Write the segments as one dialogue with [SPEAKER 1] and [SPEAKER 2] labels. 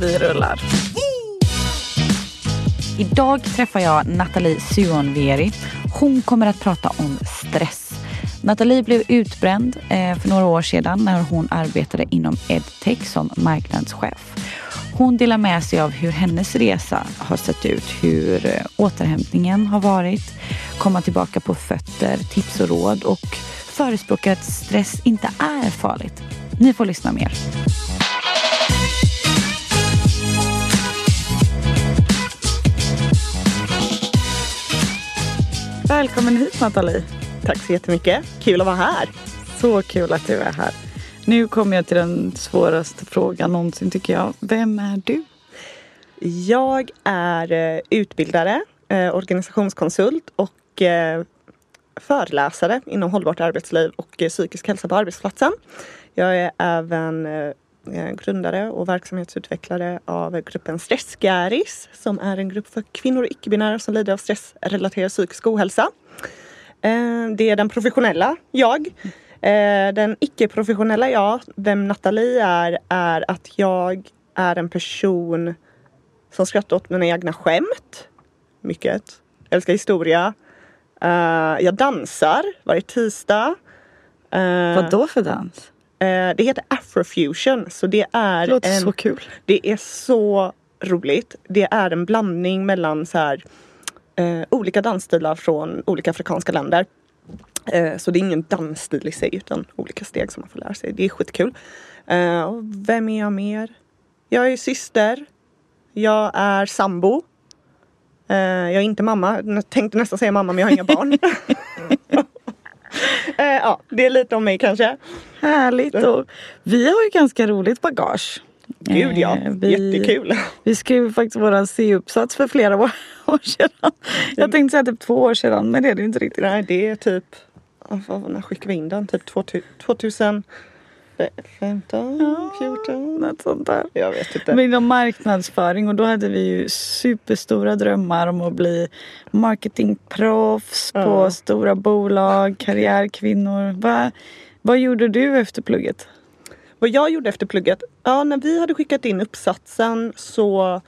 [SPEAKER 1] Vi rullar. Idag träffar jag Nathalie Suonveri. Hon kommer att prata om stress. Nathalie blev utbränd eh, för några år sedan när hon arbetade inom edtech som marknadschef. Hon delar med sig av hur hennes resa har sett ut, hur eh, återhämtningen har varit, komma tillbaka på fötter, tips och råd och förespråkar att stress inte är farligt. Ni får lyssna mer. Välkommen hit Nathalie.
[SPEAKER 2] Tack så jättemycket. Kul att vara här.
[SPEAKER 1] Så kul att du är här. Nu kommer jag till den svåraste frågan någonsin tycker jag. Vem är du?
[SPEAKER 2] Jag är eh, utbildare, eh, organisationskonsult och eh, föreläsare inom hållbart arbetsliv och psykisk hälsa på arbetsplatsen. Jag är även Eh, grundare och verksamhetsutvecklare av gruppen Stressgäris som är en grupp för kvinnor och icke-binära som lider av stressrelaterad psykisk ohälsa. Eh, det är den professionella jag. Eh, den icke-professionella jag, vem Nathalie är, är att jag är en person som skrattar åt mina egna skämt. Mycket. Älskar historia. Jag dansar varje tisdag.
[SPEAKER 1] Vad då för dans?
[SPEAKER 2] Det heter afrofusion. Så det är
[SPEAKER 1] Det låter
[SPEAKER 2] en,
[SPEAKER 1] så kul.
[SPEAKER 2] Det är så roligt. Det är en blandning mellan så här, eh, olika dansstilar från olika afrikanska länder. Eh, så det är ingen dansstil i sig utan olika steg som man får lära sig. Det är skitkul. Eh, och vem är jag mer? Jag är syster. Jag är sambo. Eh, jag är inte mamma. Jag tänkte nästan säga mamma men jag har inga barn. Eh, ja, det är lite om mig kanske.
[SPEAKER 1] Härligt. Och vi har ju ganska roligt bagage.
[SPEAKER 2] Gud ja,
[SPEAKER 1] Eh, vi-
[SPEAKER 2] jättekul.
[SPEAKER 1] Vi skrev faktiskt vår C-uppsats för flera år år sedan. Jag tänkte säga typ två år sedan men det är det inte riktigt.
[SPEAKER 2] Nej, det är typ... När skickade vi in den? Typ 2015? 14?
[SPEAKER 1] Något sånt där.
[SPEAKER 2] Jag vet inte.
[SPEAKER 1] Men inom marknadsföring och då hade vi ju superstora drömmar om att bli marketingproffs på
[SPEAKER 2] Ja.
[SPEAKER 1] stora bolag, karriärkvinnor. Va, vad gjorde du efter plugget?
[SPEAKER 2] Vad jag gjorde efter plugget? Ja, när vi hade skickat in uppsatsen så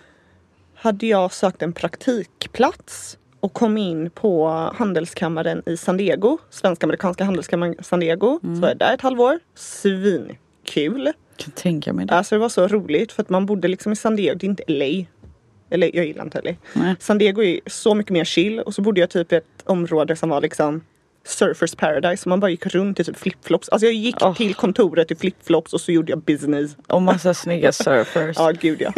[SPEAKER 2] hade jag sökt en praktikplats och kom in på handelskammaren i San Diego. Svensk-amerikanska handelskammaren San Diego. Så var jag där ett halvår. Svinkul.
[SPEAKER 1] Kan tänka mig det.
[SPEAKER 2] Alltså det var så roligt för att man bodde liksom i San Diego, det är inte LA. Eller jag gillar inte LA.
[SPEAKER 1] Nej.
[SPEAKER 2] San Diego är så mycket mer chill och så bodde jag typ i ett område som var liksom Surfers paradise. Man bara gick runt i typ flipflops. Alltså jag gick
[SPEAKER 1] Åh.
[SPEAKER 2] till kontoret i flipflops och så gjorde jag business.
[SPEAKER 1] Och massa snygga surfers.
[SPEAKER 2] Ja gud ja.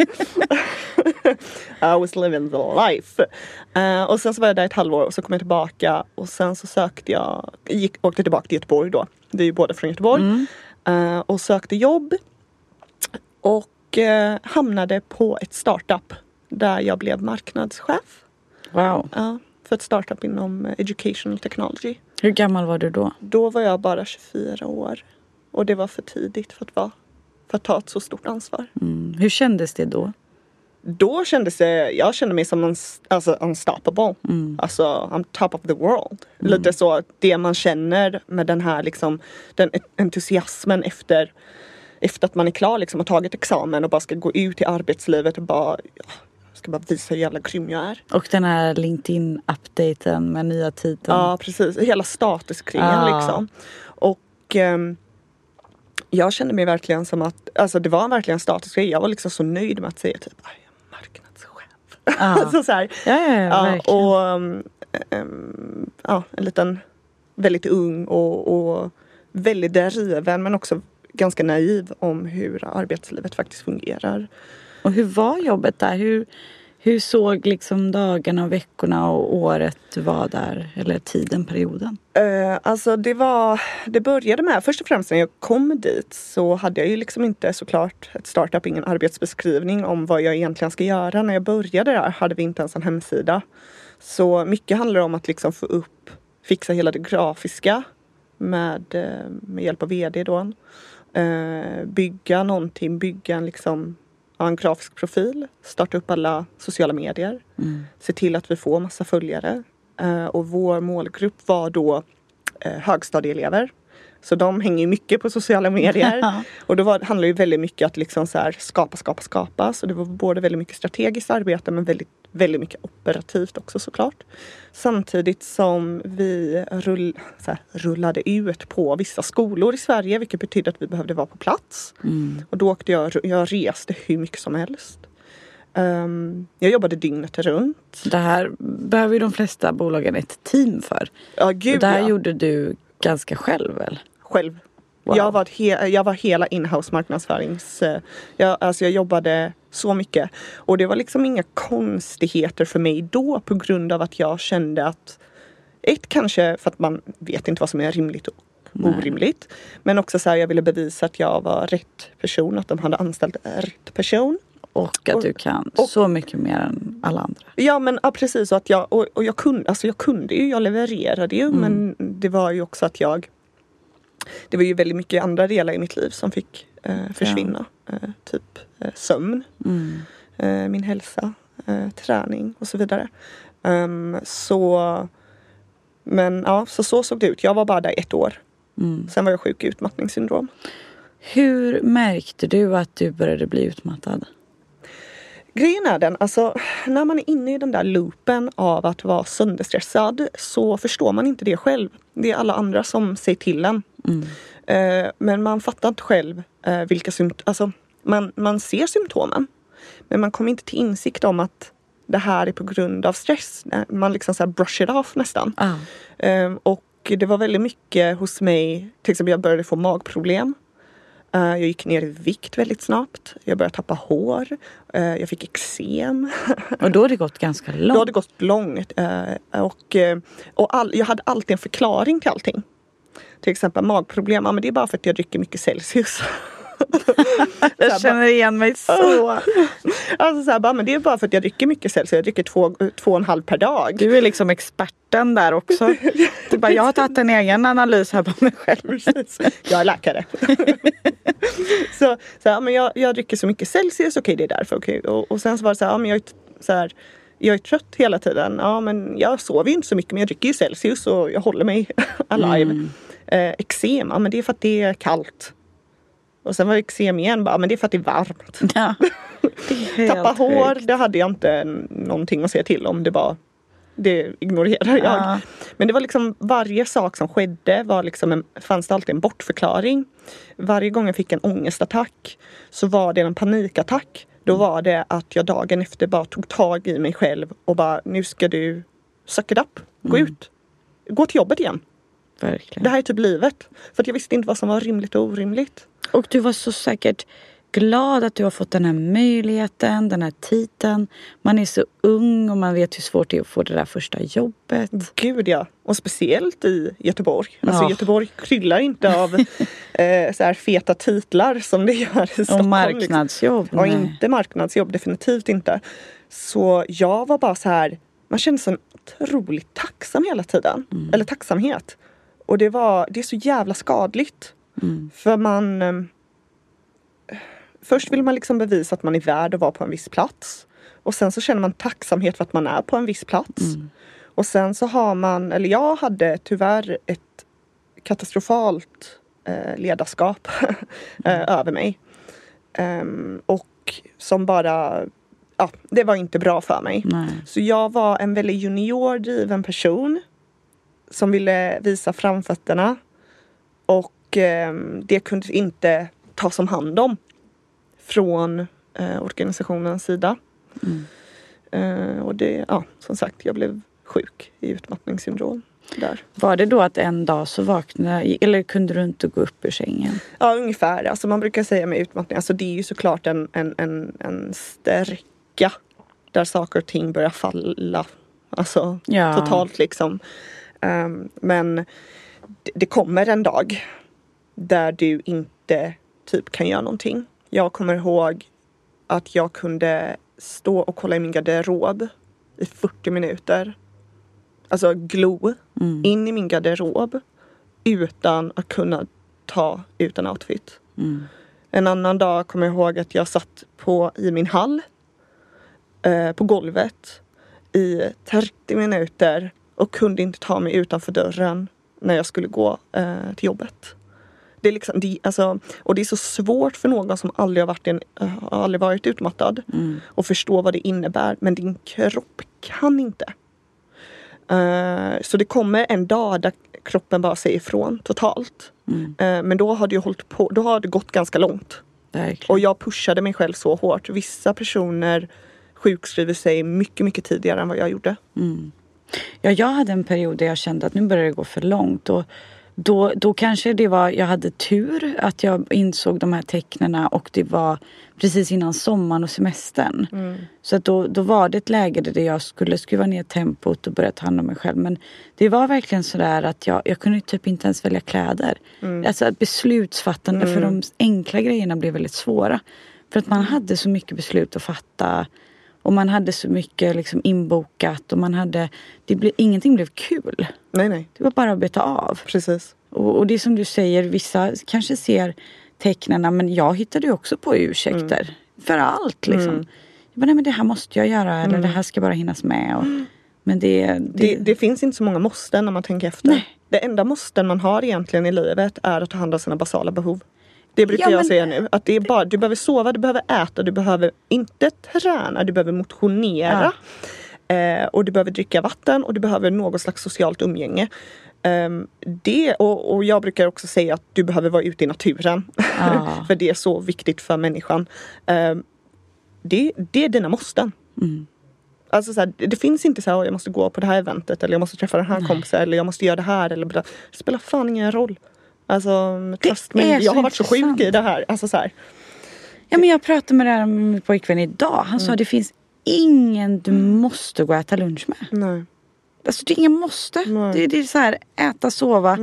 [SPEAKER 2] I was living the life. Eh, och sen så var jag där ett halvår och så kom jag tillbaka och sen så sökte jag, gick, åkte tillbaka till Göteborg då. Vi är ju båda från Göteborg. Eh, och sökte jobb. Och eh, hamnade på ett startup där jag blev marknadschef.
[SPEAKER 1] Wow.
[SPEAKER 2] För ett startup inom eh, educational technology.
[SPEAKER 1] Hur gammal var du då?
[SPEAKER 2] Då var jag bara 24 år. Och det var för tidigt för att, vara, för att ta ett så stort ansvar.
[SPEAKER 1] Mm. Hur kändes det då?
[SPEAKER 2] Då kändes det, jag kände mig som en, alltså unstoppable.
[SPEAKER 1] Mm.
[SPEAKER 2] Alltså I'm top of the world. Lite så det man känner med den här liksom, den entusiasmen efter, efter att man är klar liksom och tagit examen och bara ska gå ut i arbetslivet och bara, ja, ska bara visa hur jävla grym jag är.
[SPEAKER 1] Och den här LinkedIn-updaten med nya titeln.
[SPEAKER 2] Ja precis, hela statusgrejen
[SPEAKER 1] Ah.
[SPEAKER 2] liksom. Och ehm, jag kände mig verkligen som att, alltså det var verkligen en statusgrej. Jag var liksom så nöjd med att säga typ, "Aj, jag är marknadschef.
[SPEAKER 1] Ja.
[SPEAKER 2] alltså så här,
[SPEAKER 1] Ja, ja, ja,
[SPEAKER 2] ja,
[SPEAKER 1] verkligen.
[SPEAKER 2] och um, um, ja, en liten väldigt ung och, och väldigt driven men också ganska naiv om hur arbetslivet faktiskt fungerar.
[SPEAKER 1] Och hur var jobbet där? Hur, Hur såg liksom dagarna, och veckorna och året var där? Eller tiden, perioden?
[SPEAKER 2] Uh, alltså det var, det började med, först och främst när jag kom dit så hade jag ju liksom inte såklart ett startup, ingen arbetsbeskrivning om vad jag egentligen ska göra. När jag började där hade vi inte ens en hemsida. Så mycket handlar om att liksom få upp, fixa hela det grafiska med, eh, med hjälp av VD då. Uh, bygga någonting, bygga en liksom ha en grafisk profil, starta upp alla sociala medier, mm. se till att vi får massa följare. Uh, och vår målgrupp var då uh, högstadieelever. Så de hänger mycket på sociala medier. och då var, handlar det väldigt mycket om att liksom så här, skapa, skapa, skapa. Så det var både väldigt mycket strategiskt arbete men väldigt väldigt mycket operativt också såklart. Samtidigt som vi rull, här, rullade ut på vissa skolor i Sverige vilket betydde att vi behövde vara på plats. Mm. Och då åkte jag, jag reste hur mycket som helst. Um, jag jobbade dygnet runt.
[SPEAKER 1] Det här behöver ju de flesta bolagen ett team för.
[SPEAKER 2] Ja, gud,
[SPEAKER 1] och det här
[SPEAKER 2] ja.
[SPEAKER 1] gjorde du ganska själv väl?
[SPEAKER 2] Själv. Wow. Jag, var he, jag var hela inhouse marknadsförings... Eh, jag, alltså jag jobbade så mycket. Och det var liksom inga konstigheter för mig då på grund av att jag kände att ett kanske för att man vet inte vad som är rimligt och Nej. orimligt. Men också så här, jag ville bevisa att jag var rätt person, att de hade anställt rätt person.
[SPEAKER 1] Och att du kan och, så mycket mer än alla andra.
[SPEAKER 2] Ja men ja, precis. Och, att jag, och, och jag, kunde, alltså jag kunde ju, jag levererade ju. Mm. Men det var ju också att jag det var ju väldigt mycket andra delar i mitt liv som fick försvinna. Ja. Eh, typ eh, sömn, mm. Eh, min hälsa, eh, träning och så vidare. Um, så men ja, så, så såg det ut. Jag var bara där ett år. Mm. Sen var jag sjuk i utmattningssyndrom.
[SPEAKER 1] Hur märkte du att du började bli utmattad?
[SPEAKER 2] Grejen är den, alltså när man är inne i den där loopen av att vara sönderstressad så förstår man inte det själv. Det är alla andra som säger till en. Mm. Eh, men man fattar inte själv eh, vilka symptom, alltså man, man ser symptomen. Men man kommer inte till insikt om att det här är på grund av stress. Eh, man liksom så här brush it off nästan. Ah. Eh, och det var väldigt mycket hos mig, till exempel jag började få magproblem. Uh, jag gick ner i vikt väldigt snabbt. Jag började tappa hår. Jag fick eksem.
[SPEAKER 1] Och då har det gått ganska långt?
[SPEAKER 2] Då har det gått långt. Och och all, jag hade alltid en förklaring till allting. Till exempel magproblem, ja, men det är bara för att jag dricker mycket Celsius.
[SPEAKER 1] jag känner igen mig så.
[SPEAKER 2] alltså så här, bara, men det är bara för att jag dricker mycket Celsius. Jag dricker två, två och en halv per dag.
[SPEAKER 1] Du är liksom experten där också. Du bara, jag har tagit en egen analys här på mig själv.
[SPEAKER 2] jag är läkare. så, så här, men jag, jag dricker så mycket Celsius, okej okay, det är därför. Okay. Och, och sen så var det så här, ja, men jag är så här, jag är trött hela tiden. Ja men jag sover ju inte så mycket men jag dricker ju Celsius och jag håller mig alive. Mm. Eh, eksem, ja men det är för att det är kallt. Och sen var det eksem igen, bara, men det är för att det är varmt. Ja, är Tappa hår, det hade jag inte någonting att säga till om. Det bara det ignorerar jag. Ja. Men det var liksom varje sak som skedde var liksom en, fanns det alltid en bortförklaring. Varje gång jag fick en ångestattack så var det en panikattack. Då mm. var det att jag dagen efter bara tog tag i mig själv och bara nu ska du suck it up, gå mm. ut. Gå till jobbet igen.
[SPEAKER 1] Verkligen.
[SPEAKER 2] Det här är typ livet. För jag visste inte vad som var rimligt och orimligt.
[SPEAKER 1] Och du var så säkert glad att du har fått den här möjligheten, den här titeln. Man är så ung och man vet hur svårt det är att få det där första jobbet.
[SPEAKER 2] Gud ja, och speciellt i Göteborg. Alltså ja. Göteborg kryllar inte av eh, så här feta titlar som det gör i Stockholm.
[SPEAKER 1] Och marknadsjobb.
[SPEAKER 2] Liksom. Ja, inte marknadsjobb, definitivt inte. Så jag var bara så här, man kände sig otroligt tacksam hela tiden. Mm. Eller tacksamhet. Och det var, det är så jävla skadligt. Mm. För man... Eh, först vill man liksom bevisa att man är värd att vara på en viss plats. Och sen så känner man tacksamhet för att man är på en viss plats. Mm. Och sen så har man, eller jag hade tyvärr ett katastrofalt eh, ledarskap eh, mm. över mig. Um, och som bara, ja, det var inte bra för mig. Nej. Så jag var en väldigt juniordriven person som ville visa framfötterna. Och eh, det kunde inte tas om hand om från eh, organisationens sida. Mm. Eh, och det, ja, som sagt, jag blev sjuk i utmattningssyndrom. Där.
[SPEAKER 1] Var det då att en dag så vaknade, eller kunde du inte gå upp ur sängen?
[SPEAKER 2] Ja ungefär. Alltså man brukar säga med utmattning, alltså det är ju såklart en, en, en, en sträcka där saker och ting börjar falla. Alltså
[SPEAKER 1] Ja.
[SPEAKER 2] totalt liksom. Ehm, men det, det kommer en dag där du inte typ kan göra någonting. Jag kommer ihåg att jag kunde stå och kolla i min garderob i 40 minuter. Alltså glo
[SPEAKER 1] Mm.
[SPEAKER 2] in i min garderob utan att kunna ta ut en outfit.
[SPEAKER 1] Mm.
[SPEAKER 2] En annan dag kommer jag ihåg att jag satt på, i min hall eh, på golvet i 30 minuter och kunde inte ta mig utanför dörren när jag skulle gå eh, till jobbet. Det är liksom, det, alltså, och det är så svårt för någon som aldrig har varit, en, eh, aldrig varit utmattad
[SPEAKER 1] Mm.
[SPEAKER 2] och förstå vad det innebär. Men din kropp kan inte. Eh, så det kommer en dag där kroppen bara säger ifrån totalt.
[SPEAKER 1] Mm.
[SPEAKER 2] Eh, men då har det hållit på, då har det gått ganska långt.
[SPEAKER 1] Verkligen.
[SPEAKER 2] Och jag pushade mig själv så hårt. Vissa personer sjukskriver sig mycket, mycket tidigare än vad jag gjorde.
[SPEAKER 1] Mm. Ja, jag hade en period där jag kände att nu börjar det gå för långt. Och då, då kanske det var, jag hade tur att jag insåg de här tecknena och det var precis innan sommaren och semestern. Så att då, då var det ett läge där jag skulle skruva ner tempot och börja ta hand om mig själv. Men det var verkligen sådär att jag, jag kunde typ inte ens välja kläder. Alltså att beslutsfattande för de enkla grejerna blev väldigt svåra. För att man hade så mycket beslut att fatta. Och man hade så mycket liksom inbokat och man hade, det ble, ingenting blev kul.
[SPEAKER 2] Nej, nej,
[SPEAKER 1] Det var bara att beta av.
[SPEAKER 2] precis.
[SPEAKER 1] Och, och det är som du säger, vissa kanske ser tecknena men jag hittade ju också på ursäkter. För allt liksom. Jag bara, nej men det här måste jag göra eller det här ska bara hinnas med. Och, men det, det,
[SPEAKER 2] Det, det finns inte så många måsten när man tänker efter.
[SPEAKER 1] Nej.
[SPEAKER 2] Det enda måsten man har egentligen i livet är att ta hand om sina basala behov. Det brukar
[SPEAKER 1] Ja,
[SPEAKER 2] jag
[SPEAKER 1] men-
[SPEAKER 2] säga nu. Att det är bara, du behöver sova, du behöver äta, du behöver inte träna, du behöver motionera. Eh, och du behöver dricka vatten och du behöver något slags socialt umgänge. Ehm, det, och, och jag brukar också säga att du behöver vara ute i naturen.
[SPEAKER 1] Ja.
[SPEAKER 2] för det är så viktigt för människan. Ehm, det, det är dina måsten.
[SPEAKER 1] Mm.
[SPEAKER 2] Alltså så här, det finns inte så här, "Åh, jag måste gå på det här eventet eller jag måste träffa den här kompisen eller jag måste göra det här eller. Det spelar fan ingen roll. Alltså, trust me,
[SPEAKER 1] är
[SPEAKER 2] jag har varit så
[SPEAKER 1] intressant.
[SPEAKER 2] sjuk i det här. Alltså så här.
[SPEAKER 1] Ja men jag pratade med det här med min pojkvän idag. Han sa det finns ingen du måste gå och äta lunch med.
[SPEAKER 2] Nej.
[SPEAKER 1] Alltså det är ingen måste. Det, det är så här, äta, sova.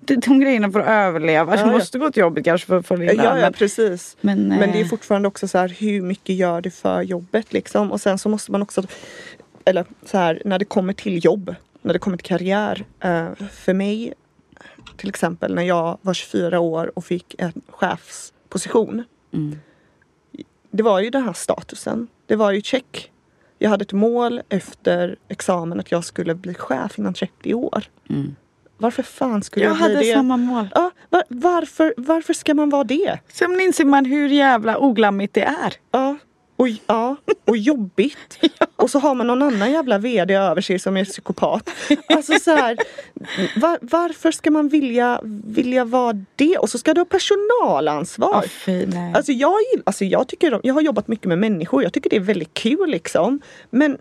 [SPEAKER 1] Det, de grejerna för att överleva.
[SPEAKER 2] Ja,
[SPEAKER 1] du
[SPEAKER 2] ja.
[SPEAKER 1] måste gå till jobbet kanske för att få.
[SPEAKER 2] Ja, ja
[SPEAKER 1] men-
[SPEAKER 2] precis.
[SPEAKER 1] Men,
[SPEAKER 2] Men det är
[SPEAKER 1] eh,
[SPEAKER 2] fortfarande också så här hur mycket gör du för jobbet liksom. Och sen så måste man också, eller så här när det kommer till jobb, när det kommer till karriär. Eh, för mig, till exempel när jag var 24 år och fick en chefsposition.
[SPEAKER 1] Mm.
[SPEAKER 2] Det var ju den här statusen. Det var ju check. Jag hade ett mål efter examen att jag skulle bli chef innan 30 år.
[SPEAKER 1] Mm.
[SPEAKER 2] Varför fan skulle
[SPEAKER 1] Jag
[SPEAKER 2] jag, bli
[SPEAKER 1] hade
[SPEAKER 2] det?
[SPEAKER 1] samma mål.
[SPEAKER 2] Ja, var, varför, varför ska man vara det?
[SPEAKER 1] Sen inser man hur jävla oglammigt det är.
[SPEAKER 2] Ja, och, ja, och jobbigt. Och så har man någon annan jävla vd över sig som är psykopat. Alltså så här, var, varför ska man vilja, vilja vara det? Och så ska du ha personalansvar.
[SPEAKER 1] Ja, fy.
[SPEAKER 2] Alltså jag, alltså jag, tycker, jag har jobbat mycket med människor. Jag tycker det är väldigt kul liksom. Men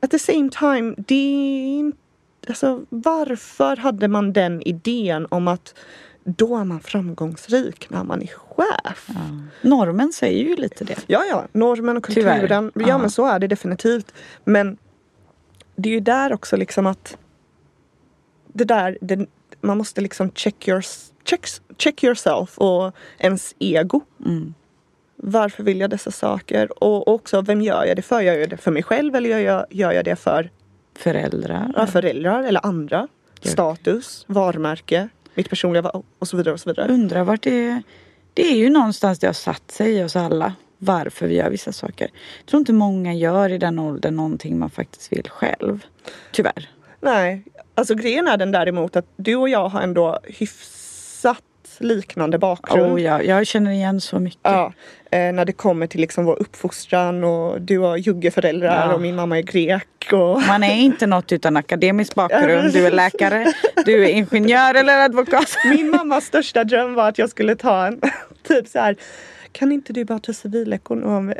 [SPEAKER 2] at the same time, det är inte... Alltså, varför hade man den idén om att då är man framgångsrik när man är chef?
[SPEAKER 1] ja. Normen säger ju lite det.
[SPEAKER 2] Ja, ja, normen och
[SPEAKER 1] Tyvärr.
[SPEAKER 2] kulturen. Ja,
[SPEAKER 1] Ja.
[SPEAKER 2] men så är det definitivt. Men det är ju där också liksom att det där, det, man måste liksom check, your, check, check yourself och ens ego.
[SPEAKER 1] Mm.
[SPEAKER 2] Varför vill jag dessa saker? Och också, vem gör jag det för? Gör jag det för mig själv eller gör jag, gör jag det för
[SPEAKER 1] Föräldrar.
[SPEAKER 2] ja, föräldrar eller andra?
[SPEAKER 1] Ja.
[SPEAKER 2] Status, varumärke, mitt personliga och så vidare och så vidare.
[SPEAKER 1] Undrar vart det Det är ju någonstans det har satt sig i oss alla. Varför vi gör vissa saker. Jag tror inte många gör i den åldern någonting man faktiskt vill själv. Tyvärr.
[SPEAKER 2] Nej, alltså grejen är den däremot att du och jag har ändå hyfsat liknande bakgrund.
[SPEAKER 1] Oh, ja, jag känner igen så mycket.
[SPEAKER 2] Ja, eh, när det kommer till liksom vår uppfostran och du har juggeföräldrar
[SPEAKER 1] Ja.
[SPEAKER 2] och min mamma är grek. Och...
[SPEAKER 1] Man är inte något utan akademisk bakgrund. Du är läkare, du är ingenjör eller advokat.
[SPEAKER 2] Min mammas största dröm var att jag skulle ta en typ så här kan inte du bara ta civilekonom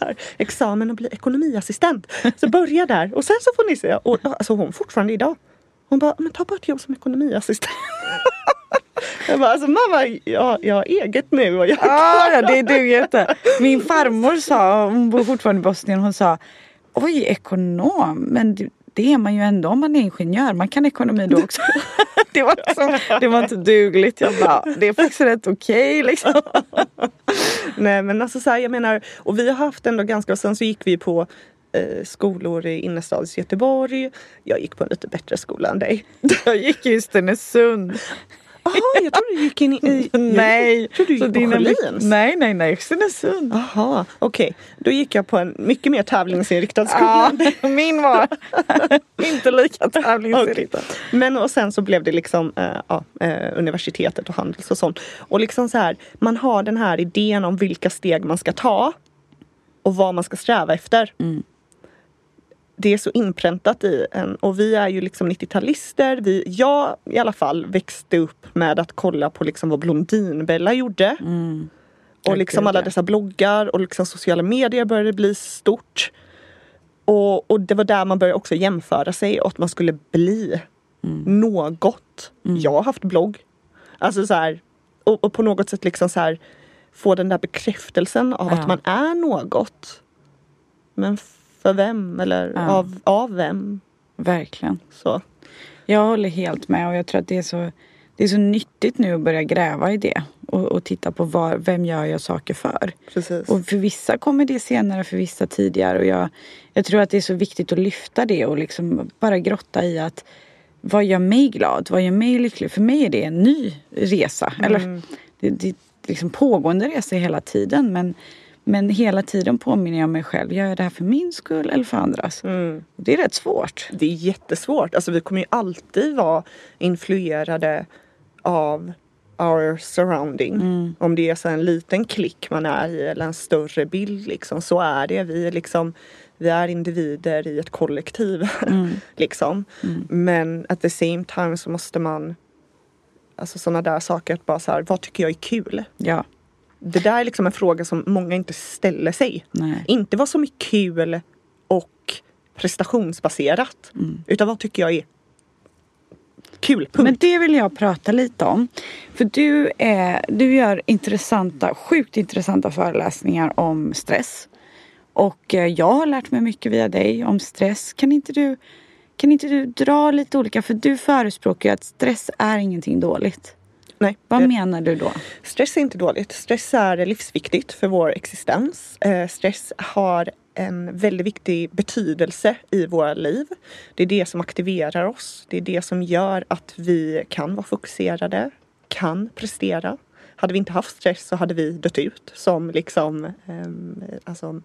[SPEAKER 2] här, examen och bli ekonomiassistent? Så börja där och sen så får ni se. Och, alltså hon fortfarande idag. Hon bara, men ta ett jobb som ekonomiassistent. Jag bara, alltså mamma, jag, jag har eget nu. Och jag...
[SPEAKER 1] Ah, ja, det duger inte. Min farmor sa, hon bor fortfarande i Bosnien, hon sa Oj, ekonom, men det, det är man ju ändå om man är ingenjör. Man kan ekonomi då också. det, var liksom, det var inte dugligt. Jag bara, det är faktiskt rätt okej okay, liksom.
[SPEAKER 2] Nej men alltså så här, jag menar, och vi har haft ändå ganska, och sen så gick vi på eh, skolor i innerstads Göteborg. Jag gick på en lite bättre skola än dig.
[SPEAKER 1] Jag gick i Stenungsund.
[SPEAKER 2] Jaha, jag trodde du gick in i...
[SPEAKER 1] nej.
[SPEAKER 2] Jag trodde du gick på Sjölins.
[SPEAKER 1] Nej, nej, nej. Stenungsund.
[SPEAKER 2] Jaha, okej. Okay. Då gick jag på en mycket mer tävlingsinriktad skola.
[SPEAKER 1] Ja, min var inte lika tävlingsinriktad. Okay.
[SPEAKER 2] Men och sen så blev det liksom äh, ja, äh, universitetet och handels och sånt. Och liksom så här, man har den här idén om vilka steg man ska ta och vad man ska sträva efter.
[SPEAKER 1] Mm
[SPEAKER 2] det är så inpräntat i en och vi är ju liksom 90-talister. Vi, jag i alla fall växte upp med att kolla på liksom vad Blondinbella gjorde.
[SPEAKER 1] Mm.
[SPEAKER 2] Och liksom alla dessa bloggar och liksom sociala medier började bli stort. Och, och det var där man började också jämföra sig och att man skulle bli
[SPEAKER 1] mm.
[SPEAKER 2] något.
[SPEAKER 1] Mm.
[SPEAKER 2] Jag har haft blogg. Alltså så här, och, och, på något sätt liksom så här få den där bekräftelsen av ja. att man är något. Men för vem eller ja. av, av vem.
[SPEAKER 1] Verkligen.
[SPEAKER 2] Så.
[SPEAKER 1] Jag håller helt med och jag tror att det är så, det är så nyttigt nu att börja gräva i det och, och titta på var, vem gör jag saker för.
[SPEAKER 2] Precis.
[SPEAKER 1] Och för vissa kommer det senare, för vissa tidigare. Och jag, jag tror att det är så viktigt att lyfta det och liksom bara grotta i att vad gör mig glad? Vad gör mig lycklig? För mig är det en ny resa. Mm. Eller det, det liksom pågående resa hela tiden. Men men hela tiden påminner jag mig själv, gör jag det här för min skull eller för andras?
[SPEAKER 2] Mm.
[SPEAKER 1] Det är rätt svårt.
[SPEAKER 2] Det är jättesvårt. Alltså vi kommer ju alltid vara influerade av our surrounding.
[SPEAKER 1] Mm.
[SPEAKER 2] Om det är så en liten klick man är i eller en större bild liksom. Så är det. Vi är liksom vi är individer i ett kollektiv.
[SPEAKER 1] Mm.
[SPEAKER 2] liksom.
[SPEAKER 1] Mm.
[SPEAKER 2] Men at the same time så måste man Alltså sådana där saker att bara så här, vad tycker jag är kul?
[SPEAKER 1] Ja.
[SPEAKER 2] Det där är liksom en fråga som många inte ställer sig.
[SPEAKER 1] Nej.
[SPEAKER 2] Inte vad som är kul och prestationsbaserat.
[SPEAKER 1] Mm.
[SPEAKER 2] Utan vad tycker jag är kul. Punkt.
[SPEAKER 1] Men det vill jag prata lite om. För du, är, du gör intressanta, sjukt intressanta föreläsningar om stress. Och eh, jag har lärt mig mycket via dig om stress. Kan inte du, kan inte du dra lite olika? För du förespråkar ju att stress är ingenting dåligt.
[SPEAKER 2] Nej.
[SPEAKER 1] Vad menar du då?
[SPEAKER 2] Stress är inte dåligt. Stress är livsviktigt för vår existens. Eh, stress har en väldigt viktig betydelse i våra liv. Det är det som aktiverar oss. Det är det som gör att vi kan vara fokuserade, kan prestera. Hade vi inte haft stress så hade vi dött ut som liksom eh, alltså,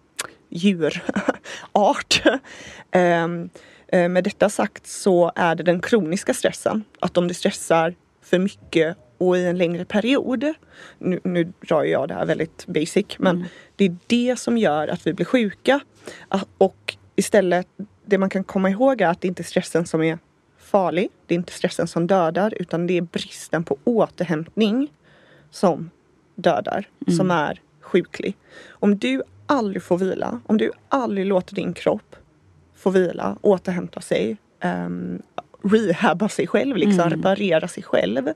[SPEAKER 2] djurart. Ehm, eh, med detta sagt så är det den kroniska stressen. Att om du stressar för mycket och i en längre period. Nu, nu drar jag det här väldigt basic men mm. det är det som gör att vi blir sjuka. Ah, och istället, det man kan komma ihåg är att det inte är stressen som är farlig. Det är inte stressen som dödar utan det är bristen på återhämtning som dödar, mm. som är sjuklig. Om du aldrig får vila, om du aldrig låter din kropp få vila, återhämta sig, um, rehabba sig själv, liksom, mm. reparera sig själv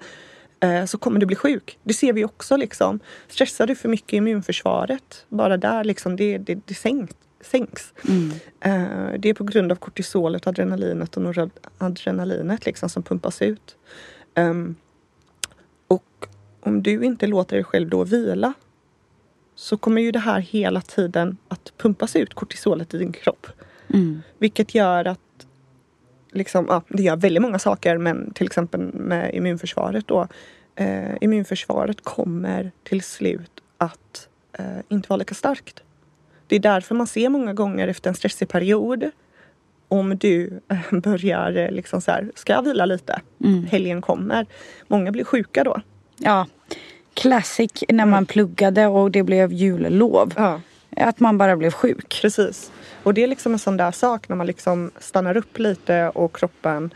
[SPEAKER 2] så kommer du bli sjuk. Det ser vi också. Liksom. Stressar du för mycket i immunförsvaret, bara där liksom, det, det, det sänks. sänks.
[SPEAKER 1] Mm.
[SPEAKER 2] Eh, det är på grund av kortisolet, adrenalinet och noradrenalinet liksom, som pumpas ut. Um, och om du inte låter dig själv då vila så kommer ju det här hela tiden att pumpas ut, kortisolet i din kropp.
[SPEAKER 1] Mm.
[SPEAKER 2] Vilket gör att liksom, ja, det gör väldigt många saker men till exempel med immunförsvaret då. Eh, immunförsvaret kommer till slut att eh, inte vara lika starkt. Det är därför man ser många gånger efter en stressig period om du eh, börjar eh, liksom så här, ska jag vila lite?
[SPEAKER 1] Mm.
[SPEAKER 2] Helgen kommer. Många blir sjuka då.
[SPEAKER 1] Ja, classic när man mm. pluggade och det blev jullov.
[SPEAKER 2] Ja.
[SPEAKER 1] Att man bara blev sjuk.
[SPEAKER 2] Precis. Och det är liksom en sån där sak när man liksom stannar upp lite och kroppen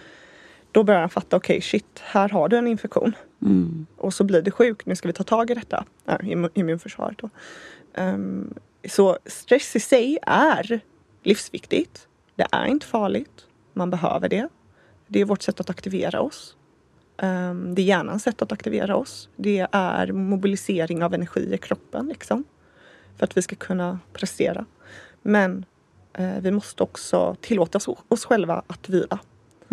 [SPEAKER 2] då börjar han fatta, okej okay, shit, här har du en infektion.
[SPEAKER 1] Mm.
[SPEAKER 2] Och så blir du sjuk, nu ska vi ta tag i detta. Ja, immunförsvaret då. Um, så stress i sig är livsviktigt. Det är inte farligt. Man behöver det. Det är vårt sätt att aktivera oss. Um, det är hjärnans sätt att aktivera oss. Det är mobilisering av energi i kroppen liksom. För att vi ska kunna prestera. Men uh, vi måste också tillåta oss, själva att vila.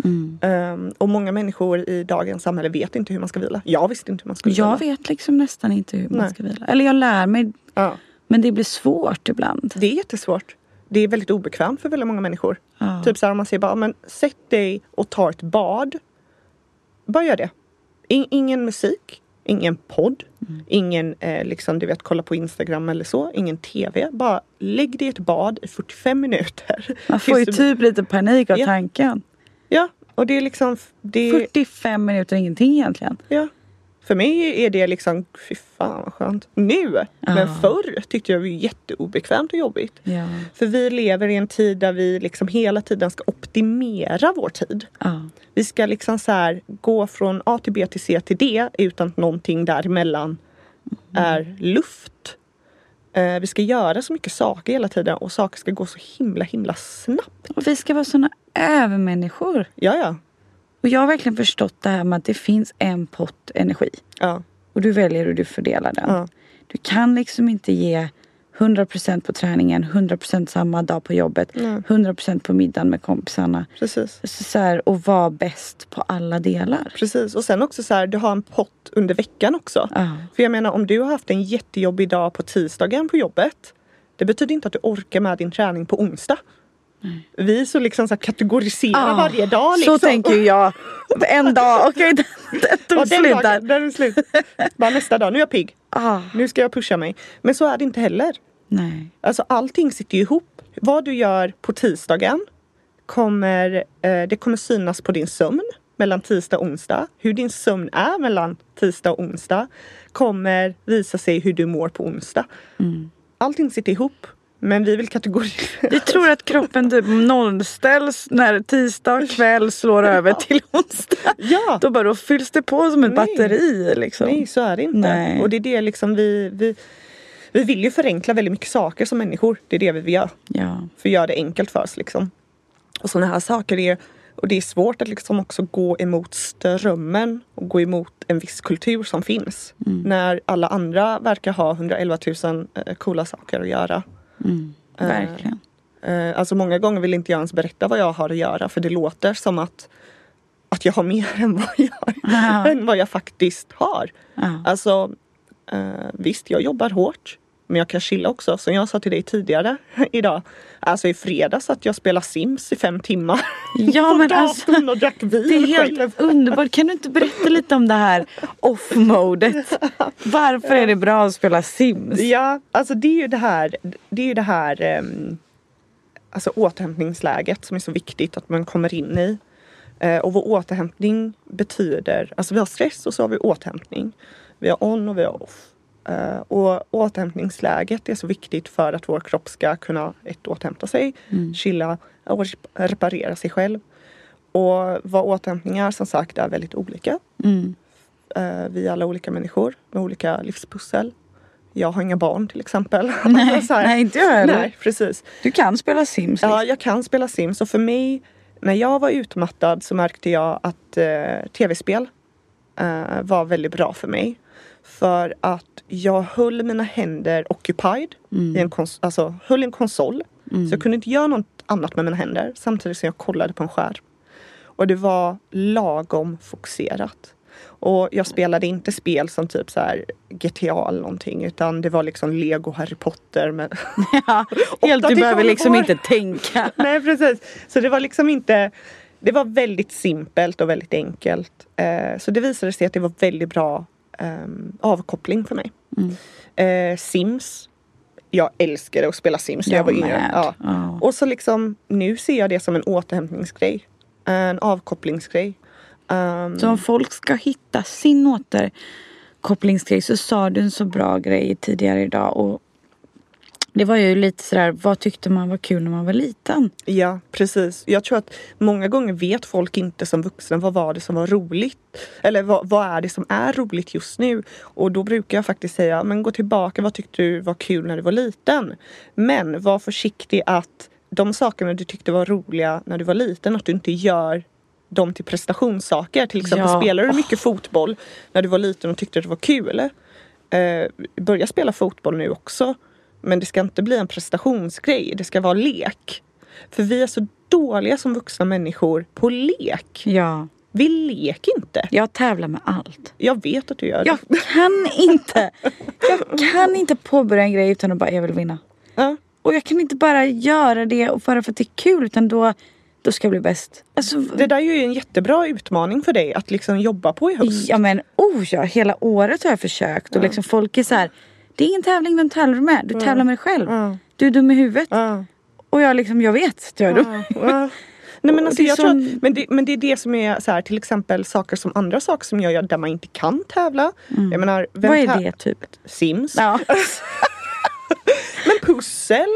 [SPEAKER 2] Mm. Um, och många människor i dagens samhälle vet inte hur man ska vila. Jag visste inte hur man skulle
[SPEAKER 1] jag
[SPEAKER 2] vila.
[SPEAKER 1] Jag vet liksom nästan inte hur man Nej. ska vila. Eller jag lär mig. Ja. Men det blir svårt ibland.
[SPEAKER 2] Det är jättesvårt. Det är väldigt obekvämt för väldigt många människor. Ja. Typ så här om man säger bara, men sätt dig och ta ett bad. Bara gör det. In, ingen musik, ingen podd, mm. ingen eh, liksom du vet kolla på Instagram eller så, ingen TV. Bara lägg dig i ett bad i 45 minuter.
[SPEAKER 1] Man får ju typ lite panik av ja. tanken.
[SPEAKER 2] Ja, och det är liksom... Det...
[SPEAKER 1] 45 minuter ingenting egentligen.
[SPEAKER 2] Ja. För mig är det liksom, fy fan vad skönt. Nu! Ja. Men förr tyckte jag det var jätteobekvämt och jobbigt.
[SPEAKER 1] Ja.
[SPEAKER 2] För vi lever i en tid där vi liksom hela tiden ska optimera vår tid.
[SPEAKER 1] Ja.
[SPEAKER 2] Vi ska liksom så här, gå från A till B till C till D utan att någonting däremellan mm. är luft. Eh, vi ska göra så mycket saker hela tiden och saker ska gå så himla himla snabbt.
[SPEAKER 1] Och vi ska vara såna övermänniskor.
[SPEAKER 2] Ja, ja.
[SPEAKER 1] Och jag har verkligen förstått det här med att det finns en pott energi.
[SPEAKER 2] Ja.
[SPEAKER 1] Och du väljer hur du fördelar den.
[SPEAKER 2] Ja.
[SPEAKER 1] Du kan liksom inte ge 100% på träningen, 100% samma dag på jobbet,
[SPEAKER 2] Nej.
[SPEAKER 1] 100% på middagen med kompisarna.
[SPEAKER 2] Precis.
[SPEAKER 1] Så här, och vara bäst på alla delar.
[SPEAKER 2] Precis. Och sen också så här, du har en pott under veckan också.
[SPEAKER 1] Ja.
[SPEAKER 2] För jag menar om du har haft en jättejobbig dag på tisdagen på jobbet. Det betyder inte att du orkar med din träning på onsdag. Vi så liksom så kategoriserar ah, varje dag.
[SPEAKER 1] Liksom. Så tänker jag. En dag, okej okay, den tog slut
[SPEAKER 2] där. Den är slut. Bara nästa dag, nu är jag pigg.
[SPEAKER 1] Ah.
[SPEAKER 2] Nu ska jag pusha mig. Men så är det inte heller.
[SPEAKER 1] Nej.
[SPEAKER 2] Alltså allting sitter ju ihop. Vad du gör på tisdagen kommer, eh, det kommer synas på din sömn mellan tisdag och onsdag. Hur din sömn är mellan tisdag och onsdag kommer visa sig hur du mår på onsdag.
[SPEAKER 1] Mm.
[SPEAKER 2] Allting sitter ihop. Men vi vill kategorisera.
[SPEAKER 1] Vi tror att kroppen typ nollställs när tisdag kväll slår över till onsdag.
[SPEAKER 2] Ja.
[SPEAKER 1] Då bara då fylls det på som ett Nej. batteri. Liksom.
[SPEAKER 2] Nej, så är det inte.
[SPEAKER 1] Nej.
[SPEAKER 2] Och det är det liksom vi, vi vi vill ju förenkla väldigt mycket saker som människor. Det är det vi vill göra.
[SPEAKER 1] Ja.
[SPEAKER 2] För att göra det enkelt för oss liksom. Och sådana här saker är och det är svårt att liksom också gå emot strömmen och gå emot en viss kultur som finns.
[SPEAKER 1] Mm.
[SPEAKER 2] När alla andra verkar ha 111 000 eh, coola saker att göra.
[SPEAKER 1] Mm. Verkligen.
[SPEAKER 2] Eh, alltså många gånger vill inte jag ens berätta vad jag har att göra för det låter som att, att jag har mer än vad jag, ja. än vad jag faktiskt har.
[SPEAKER 1] Ja.
[SPEAKER 2] Alltså eh, visst, jag jobbar hårt. Men jag kan chilla också. Som jag sa till dig tidigare idag. Alltså i fredags att jag spelade Sims i fem timmar.
[SPEAKER 1] Ja men alltså.
[SPEAKER 2] och drack vin
[SPEAKER 1] det är helt själv. underbart. Kan du inte berätta lite om det här off-modet? Varför är det bra att spela Sims?
[SPEAKER 2] Ja, alltså det är ju det här. Det är ju det här um, alltså återhämtningsläget som är så viktigt att man kommer in i. Uh, och vad återhämtning betyder. Alltså vi har stress och så har vi återhämtning. Vi har on och vi har off. Uh, och återhämtningsläget är så viktigt för att vår kropp ska kunna ett, återhämta sig,
[SPEAKER 1] mm.
[SPEAKER 2] chilla och reparera sig själv. Och vad återhämtning är som sagt är väldigt olika.
[SPEAKER 1] Mm.
[SPEAKER 2] Uh, vi är alla olika människor med olika livspussel. Jag har inga barn till exempel.
[SPEAKER 1] Nej, nej inte jag heller.
[SPEAKER 2] Nej, precis.
[SPEAKER 1] Du kan spela Sims? Liksom.
[SPEAKER 2] Ja, jag kan spela Sims. Och för mig, när jag var utmattad så märkte jag att uh, tv-spel var väldigt bra för mig. För att jag höll mina händer occupied.
[SPEAKER 1] Mm.
[SPEAKER 2] I en kons- alltså höll i en konsol.
[SPEAKER 1] Mm.
[SPEAKER 2] Så jag kunde inte göra något annat med mina händer samtidigt som jag kollade på en skärm. Och det var lagom fokuserat. Och jag spelade inte spel som typ så här GTA eller någonting utan det var liksom Lego Harry Potter med
[SPEAKER 1] ja, Helt, du behöver liksom inte tänka.
[SPEAKER 2] Nej precis. Så det var liksom inte Det var väldigt simpelt och väldigt enkelt. Eh, så det visade sig att det var väldigt bra um, avkoppling för mig.
[SPEAKER 1] Mm.
[SPEAKER 2] Uh, Sims. Jag älskade att spela Sims när jag, var yngre. Ja.
[SPEAKER 1] Oh.
[SPEAKER 2] Och så liksom nu ser jag det som en återhämtningsgrej. En avkopplingsgrej. Um,
[SPEAKER 1] så om folk ska hitta sin återkopplingsgrej så sa du en så bra grej tidigare idag och det var ju lite sådär, vad tyckte man var kul när man var liten?
[SPEAKER 2] Ja, precis. Jag tror att många gånger vet folk inte som vuxna vad var det som var roligt. Eller vad, vad är det som är roligt just nu? Och då brukar jag faktiskt säga, men gå tillbaka, vad tyckte du var kul när du var liten? Men var försiktig att de sakerna du tyckte var roliga när du var liten, att du inte gör dem till prestationssaker. Till exempel
[SPEAKER 1] Ja.
[SPEAKER 2] spelar du mycket fotboll när du var liten och tyckte det var kul. Eh, börja spela fotboll nu också. Men det ska inte bli en prestationsgrej, det ska vara lek. För vi är så dåliga som vuxna människor på lek.
[SPEAKER 1] Ja.
[SPEAKER 2] Vi leker inte.
[SPEAKER 1] Jag tävlar med allt.
[SPEAKER 2] Jag vet att du gör det.
[SPEAKER 1] Jag kan inte. Jag kan inte påbörja en grej utan att bara, jag vill vinna.
[SPEAKER 2] Ja.
[SPEAKER 1] Och jag kan inte bara göra det och bara för att det är kul utan då, då ska jag bli bäst. Alltså,
[SPEAKER 2] Det där är ju en jättebra utmaning för dig att liksom jobba på i höst.
[SPEAKER 1] ja men oh ja, hela året har jag försökt och liksom folk är så här. Det är ingen tävling, vem tävlar du med? Du tävlar med dig själv.
[SPEAKER 2] Ja.
[SPEAKER 1] Du är dum i huvudet.
[SPEAKER 2] Ja.
[SPEAKER 1] Och jag liksom, jag vet att jag är dum.
[SPEAKER 2] Ja. Nej, men, alltså,
[SPEAKER 1] Det är
[SPEAKER 2] jag tror,
[SPEAKER 1] som-
[SPEAKER 2] att- men, det, men det är det som är så här, till exempel saker som andra saker som jag gör där man inte kan tävla. Jag menar,
[SPEAKER 1] Vad är det typ?
[SPEAKER 2] Sims.
[SPEAKER 1] Ja.
[SPEAKER 2] Men pussel,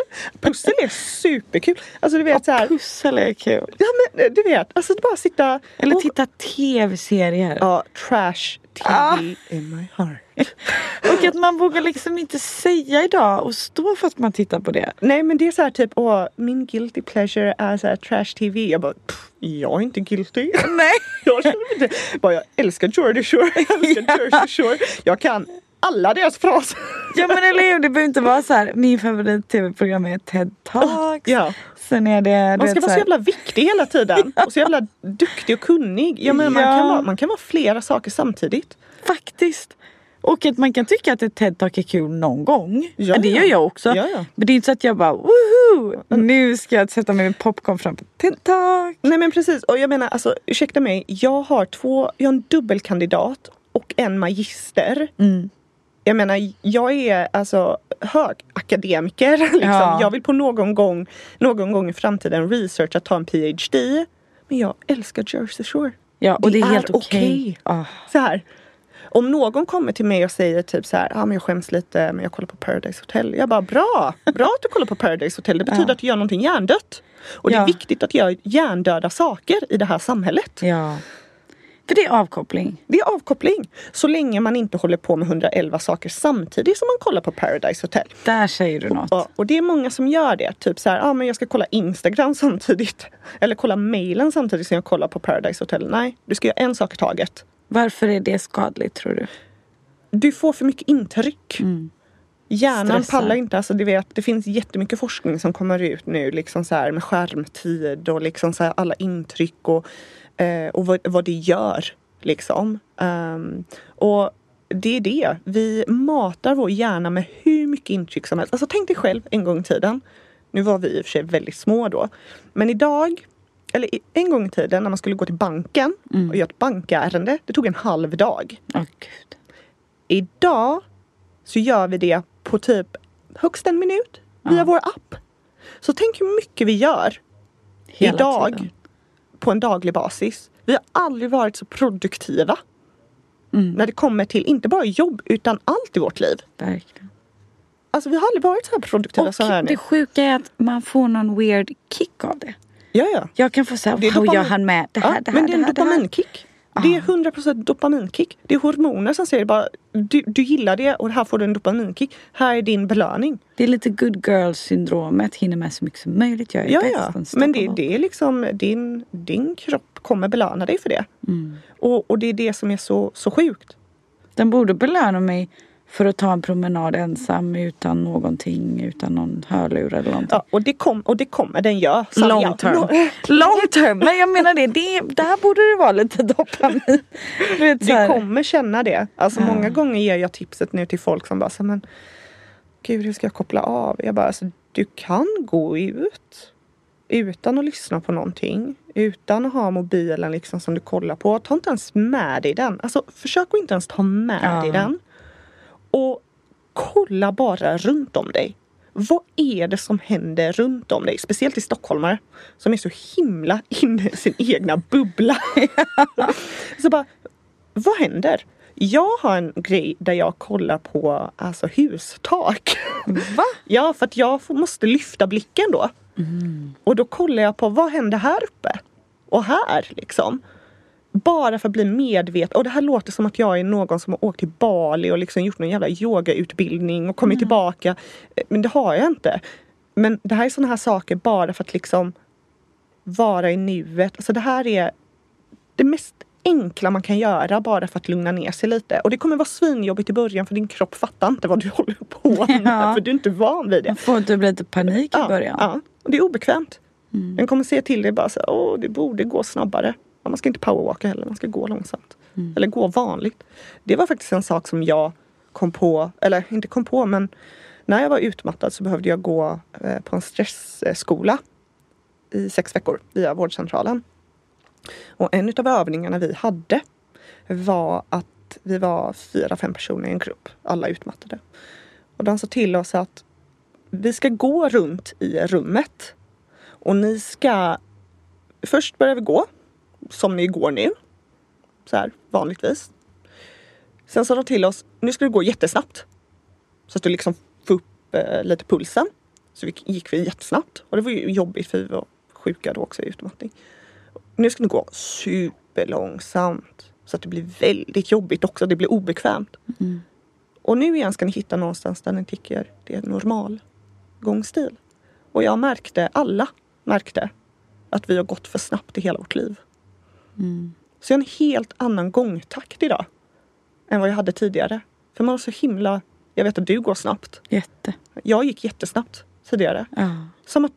[SPEAKER 2] pussel är superkul. Alltså du vet så här,
[SPEAKER 1] Pussel är kul.
[SPEAKER 2] ja men eh, du vet, alltså bara sitta
[SPEAKER 1] Eller
[SPEAKER 2] och,
[SPEAKER 1] titta tv-serier.
[SPEAKER 2] Ja, trash TV
[SPEAKER 1] Ah.
[SPEAKER 2] in my heart.
[SPEAKER 1] Och att man vågar liksom inte säga idag och stå för att man tittar på det.
[SPEAKER 2] Nej men det är så här typ, åh, min guilty pleasure är så här trash TV. Jag bara, jag är inte guilty.
[SPEAKER 1] Nej.
[SPEAKER 2] Jag känner inte. Bara, jag älskar Jordy Shore, jag älskar Jersey Shore. Jag kan alla deras fraser.
[SPEAKER 1] Ja men eller hur, det behöver inte vara så här. Min favorit tv-program är TED Talks.
[SPEAKER 2] Ja.
[SPEAKER 1] Sen är det...
[SPEAKER 2] Man ska vara så
[SPEAKER 1] här-
[SPEAKER 2] jävla viktig hela tiden. Och så jävla duktig och kunnig. Jag menar, man,
[SPEAKER 1] Ja.
[SPEAKER 2] kan vara, man kan vara flera saker samtidigt.
[SPEAKER 1] Faktiskt. Och att man kan tycka att ett TED-talk är kul någon gång.
[SPEAKER 2] Ja,
[SPEAKER 1] det gör jag också.
[SPEAKER 2] Ja, ja.
[SPEAKER 1] Men det är inte så att jag bara woho! Nu ska jag sätta mig med popcorn framför TED-talk.
[SPEAKER 2] Nej men precis. Och jag menar, alltså, ursäkta mig. Jag har två, jag har en dubbelkandidat och en magister.
[SPEAKER 1] Mm.
[SPEAKER 2] Jag menar, jag är alltså högakademiker. Liksom.
[SPEAKER 1] Ja.
[SPEAKER 2] Jag vill på någon gång, någon gång i framtiden researcha, ta en PhD. Men jag älskar Jersey Shore.
[SPEAKER 1] Ja och det,
[SPEAKER 2] Det
[SPEAKER 1] är helt okej. Ah.
[SPEAKER 2] Så här. Om någon kommer till mig och säger typ så här, ah, men jag skäms lite men jag kollar på Paradise Hotel. Jag bara bra, bra att du kollar på Paradise Hotel. Det betyder
[SPEAKER 1] Ja.
[SPEAKER 2] att du gör någonting hjärndött. Och det
[SPEAKER 1] Ja.
[SPEAKER 2] är viktigt att göra hjärndöda saker i det här samhället.
[SPEAKER 1] Ja. För det är avkoppling.
[SPEAKER 2] Det är avkoppling. Så länge man inte håller på med 111 saker samtidigt som man kollar på Paradise Hotel.
[SPEAKER 1] Där säger du något.
[SPEAKER 2] Ja, och det är många som gör det. Typ så här, ah, men jag ska kolla Instagram samtidigt. Eller kolla mailen samtidigt som jag kollar på Paradise Hotel. Nej, du ska göra en sak i taget.
[SPEAKER 1] Varför är det skadligt tror du?
[SPEAKER 2] Du får för mycket intryck. Hjärnan
[SPEAKER 1] Stressar.
[SPEAKER 2] pallar inte. Alltså, du vet, det finns jättemycket forskning som kommer ut nu liksom så här, med skärmtid och liksom så här, alla intryck och, eh, och vad, vad det gör. Liksom. Ehm, och det är det. Vi matar vår hjärna med hur mycket intryck som helst. Alltså tänk dig själv en gång i tiden. Nu var vi i och för sig väldigt små då. Men idag, eller en gång i tiden när man skulle gå till banken och göra ett bankärende. Det tog en halv dag.
[SPEAKER 1] Åh gud.
[SPEAKER 2] Idag så gör vi det på typ högst en minut via
[SPEAKER 1] Ja.
[SPEAKER 2] vår app. Så tänk hur mycket vi gör
[SPEAKER 1] Hela
[SPEAKER 2] idag
[SPEAKER 1] tiden.
[SPEAKER 2] på en daglig basis. Vi har aldrig varit så produktiva
[SPEAKER 1] Mm.
[SPEAKER 2] när det kommer till inte bara jobb utan allt i vårt liv.
[SPEAKER 1] Verkligen.
[SPEAKER 2] Alltså vi har aldrig varit så här produktiva
[SPEAKER 1] Och
[SPEAKER 2] så här nu.
[SPEAKER 1] det sjuka är att man får någon weird kick av det.
[SPEAKER 2] Ja, ja.
[SPEAKER 1] Jag kan få
[SPEAKER 2] är
[SPEAKER 1] wow,
[SPEAKER 2] dopamin-
[SPEAKER 1] jag hann med det här,
[SPEAKER 2] ja,
[SPEAKER 1] det här,
[SPEAKER 2] men det är en
[SPEAKER 1] det här, det
[SPEAKER 2] dopaminkick. Det är 100% dopaminkick. Det är hormoner som säger bara du, du gillar det och här får du en dopaminkick. Här är din belöning.
[SPEAKER 1] Det är lite good girl syndromet, hinner med så mycket som möjligt. Jag är
[SPEAKER 2] Ja, ja. Men det, det är liksom din, din kropp kommer belöna dig för det.
[SPEAKER 1] Mm.
[SPEAKER 2] Och, och det är det som är så, så sjukt.
[SPEAKER 1] Den borde belöna mig för att ta en promenad ensam utan någonting, utan någon hörlur eller någonting.
[SPEAKER 2] Ja, och, det kom, och det kommer den göra.
[SPEAKER 1] Long term. Long term, men jag menar det, det där borde det vara lite dopamin. Du vet,
[SPEAKER 2] Du kommer känna det. Alltså
[SPEAKER 1] Ja.
[SPEAKER 2] många gånger ger jag tipset nu till folk som bara så, men Gud hur ska jag koppla av? Jag bara alltså, du kan gå ut utan att lyssna på någonting. Utan att ha mobilen liksom som du kollar på. Ta inte ens med dig den. Alltså försök att inte ens ta med
[SPEAKER 1] Ja.
[SPEAKER 2] dig den. Och kolla bara runt om dig. Vad är det som händer runt om dig? Speciellt i stockholmare som är så himla inne i sin egna bubbla. så bara, vad händer? Jag har en grej där jag kollar på alltså, hustak.
[SPEAKER 1] Va?
[SPEAKER 2] Ja, för att jag måste lyfta blicken då.
[SPEAKER 1] Mm.
[SPEAKER 2] Och då kollar jag på vad händer här uppe? Och här liksom. Bara för att bli medveten. Och det här låter som att jag är någon som har åkt till Bali och liksom gjort någon jävla yogautbildning och kommit
[SPEAKER 1] Mm.
[SPEAKER 2] tillbaka. Eh, Men det har jag inte. Men det här är sådana här saker bara för att liksom vara i nuet. Alltså det här är det mest enkla man kan göra bara för att lugna ner sig lite. Och det kommer vara svinjobbigt i början för din kropp fattar inte vad du håller på med.
[SPEAKER 1] Ja.
[SPEAKER 2] För du är inte van vid det.
[SPEAKER 1] Får typ lite panik i
[SPEAKER 2] Ja,
[SPEAKER 1] början.
[SPEAKER 2] ja. Och det är obekvämt.
[SPEAKER 1] Mm.
[SPEAKER 2] Den kommer se till dig bara så åh det borde gå snabbare. Man ska inte powerwalka heller, man ska gå långsamt.
[SPEAKER 1] Mm.
[SPEAKER 2] Eller gå vanligt. Det var faktiskt en sak som jag kom på, eller inte kom på men när jag var utmattad så behövde jag gå eh, på en stressskola i sex veckor via vårdcentralen. Och en av övningarna vi hade var att vi var fyra, fem personer i en grupp, alla utmattade. Och de sa till oss att vi ska gå runt i rummet och ni ska Först börjar vi gå som ni går nu. Så här vanligtvis. Sen sa de till oss, nu ska du gå jättesnabbt. Så att du liksom får upp eh, lite pulsen. Så vi gick vi jättesnabbt och det var ju jobbigt för vi var sjuka då också i utmattning. Nu ska du gå superlångsamt. Så att det blir väldigt jobbigt också, det blir obekvämt.
[SPEAKER 1] Mm.
[SPEAKER 2] Och nu igen ska ni hitta någonstans där ni tycker det är normal gångstil. Och jag märkte, alla märkte, att vi har gått för snabbt i hela vårt liv.
[SPEAKER 1] Mm.
[SPEAKER 2] Så jag har en helt annan gångtakt idag. Än vad jag hade tidigare. För man var så himla... Jag vet att du går snabbt.
[SPEAKER 1] Jätte.
[SPEAKER 2] Jag gick jättesnabbt tidigare.
[SPEAKER 1] Ja.
[SPEAKER 2] Som att...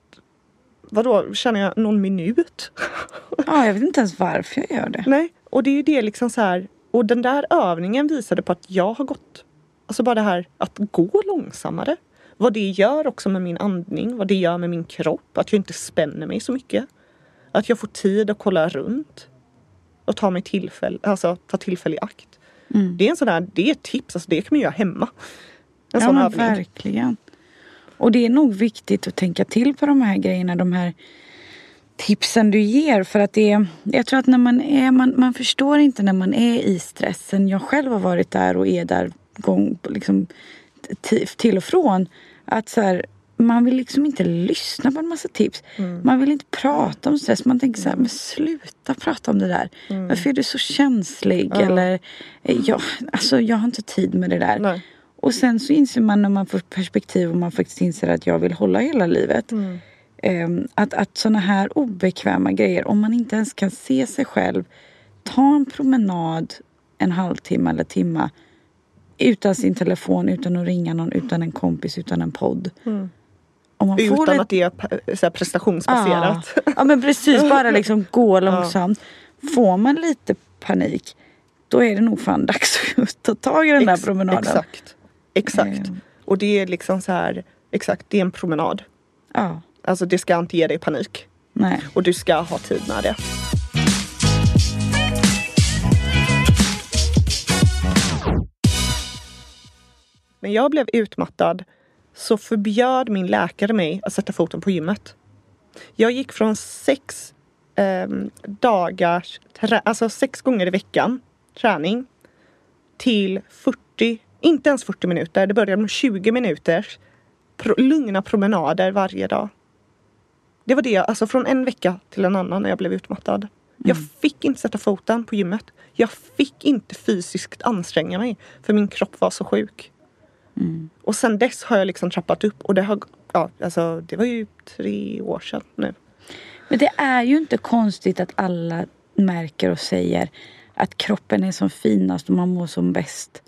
[SPEAKER 2] Vadå, känner jag någon minut?
[SPEAKER 1] ja, jag vet inte ens varför jag gör det.
[SPEAKER 2] Nej, och det är ju det liksom så här. Och den där övningen visade på att jag har gått... Alltså bara det här att gå långsammare. Vad det gör också med min andning, vad det gör med min kropp. Att jag inte spänner mig så mycket. Att jag får tid att kolla runt. Och ta mig tillfälle, alltså ta tillfälle i akt.
[SPEAKER 1] Mm.
[SPEAKER 2] Det är en sån där, det är ett tips, alltså det kan man göra hemma. En
[SPEAKER 1] ja
[SPEAKER 2] sån
[SPEAKER 1] men
[SPEAKER 2] övning.
[SPEAKER 1] verkligen. Och det är nog viktigt att tänka till på de här grejerna, de här tipsen du ger. För att det är, jag tror att när man är, man, man förstår inte när man är i stressen. Jag själv har varit där och är där gång, liksom, till och från. Att så här, man vill liksom inte lyssna på en massa tips.
[SPEAKER 2] Mm.
[SPEAKER 1] Man vill inte prata om stress. Man tänker så här, men sluta prata om det där. Varför är du så känslig?
[SPEAKER 2] Mm. Ja.
[SPEAKER 1] Eller, eh, jag, alltså, jag har inte tid med det där.
[SPEAKER 2] Nej.
[SPEAKER 1] Och sen så inser man när man får perspektiv och man faktiskt inser att jag vill hålla hela livet.
[SPEAKER 2] Mm.
[SPEAKER 1] ehm, att, att sådana här obekväma grejer, om man inte ens kan se sig själv, ta en promenad en halvtimme eller timma utan sin telefon, utan att ringa någon, utan en kompis, utan en podd.
[SPEAKER 2] Mm.
[SPEAKER 1] Om man får
[SPEAKER 2] Utan
[SPEAKER 1] lite-
[SPEAKER 2] att det är så prestationsbaserat.
[SPEAKER 1] Ja, ja men precis, bara liksom gå långsamt. Får man lite panik, då är det nog fan dags att ta tag i den där
[SPEAKER 2] Ex-
[SPEAKER 1] promenaden.
[SPEAKER 2] Exakt. Exakt.
[SPEAKER 1] Ehm.
[SPEAKER 2] Och det är liksom så här, exakt, det är en promenad.
[SPEAKER 1] Ja,
[SPEAKER 2] Alltså det ska inte ge dig panik.
[SPEAKER 1] nej.
[SPEAKER 2] Och du ska ha tid med det. När jag blev utmattad så förbjöd min läkare mig att sätta foten på gymmet. Jag gick från sex ehm, dagars, alltså sex gånger i veckan träning till 40, inte ens 40 minuter, det började med 20 minuters pro, lugna promenader varje dag. Det var det, alltså från en vecka till en annan när jag blev utmattad. Jag fick inte sätta foten på gymmet. Jag fick inte fysiskt anstränga mig för min kropp var så sjuk.
[SPEAKER 1] Mm.
[SPEAKER 2] Och sen dess har jag liksom trappat upp och det har, ja alltså det var ju tre år sedan nu.
[SPEAKER 1] Men det är ju inte konstigt att alla märker och säger att kroppen är som finast och man mår som bäst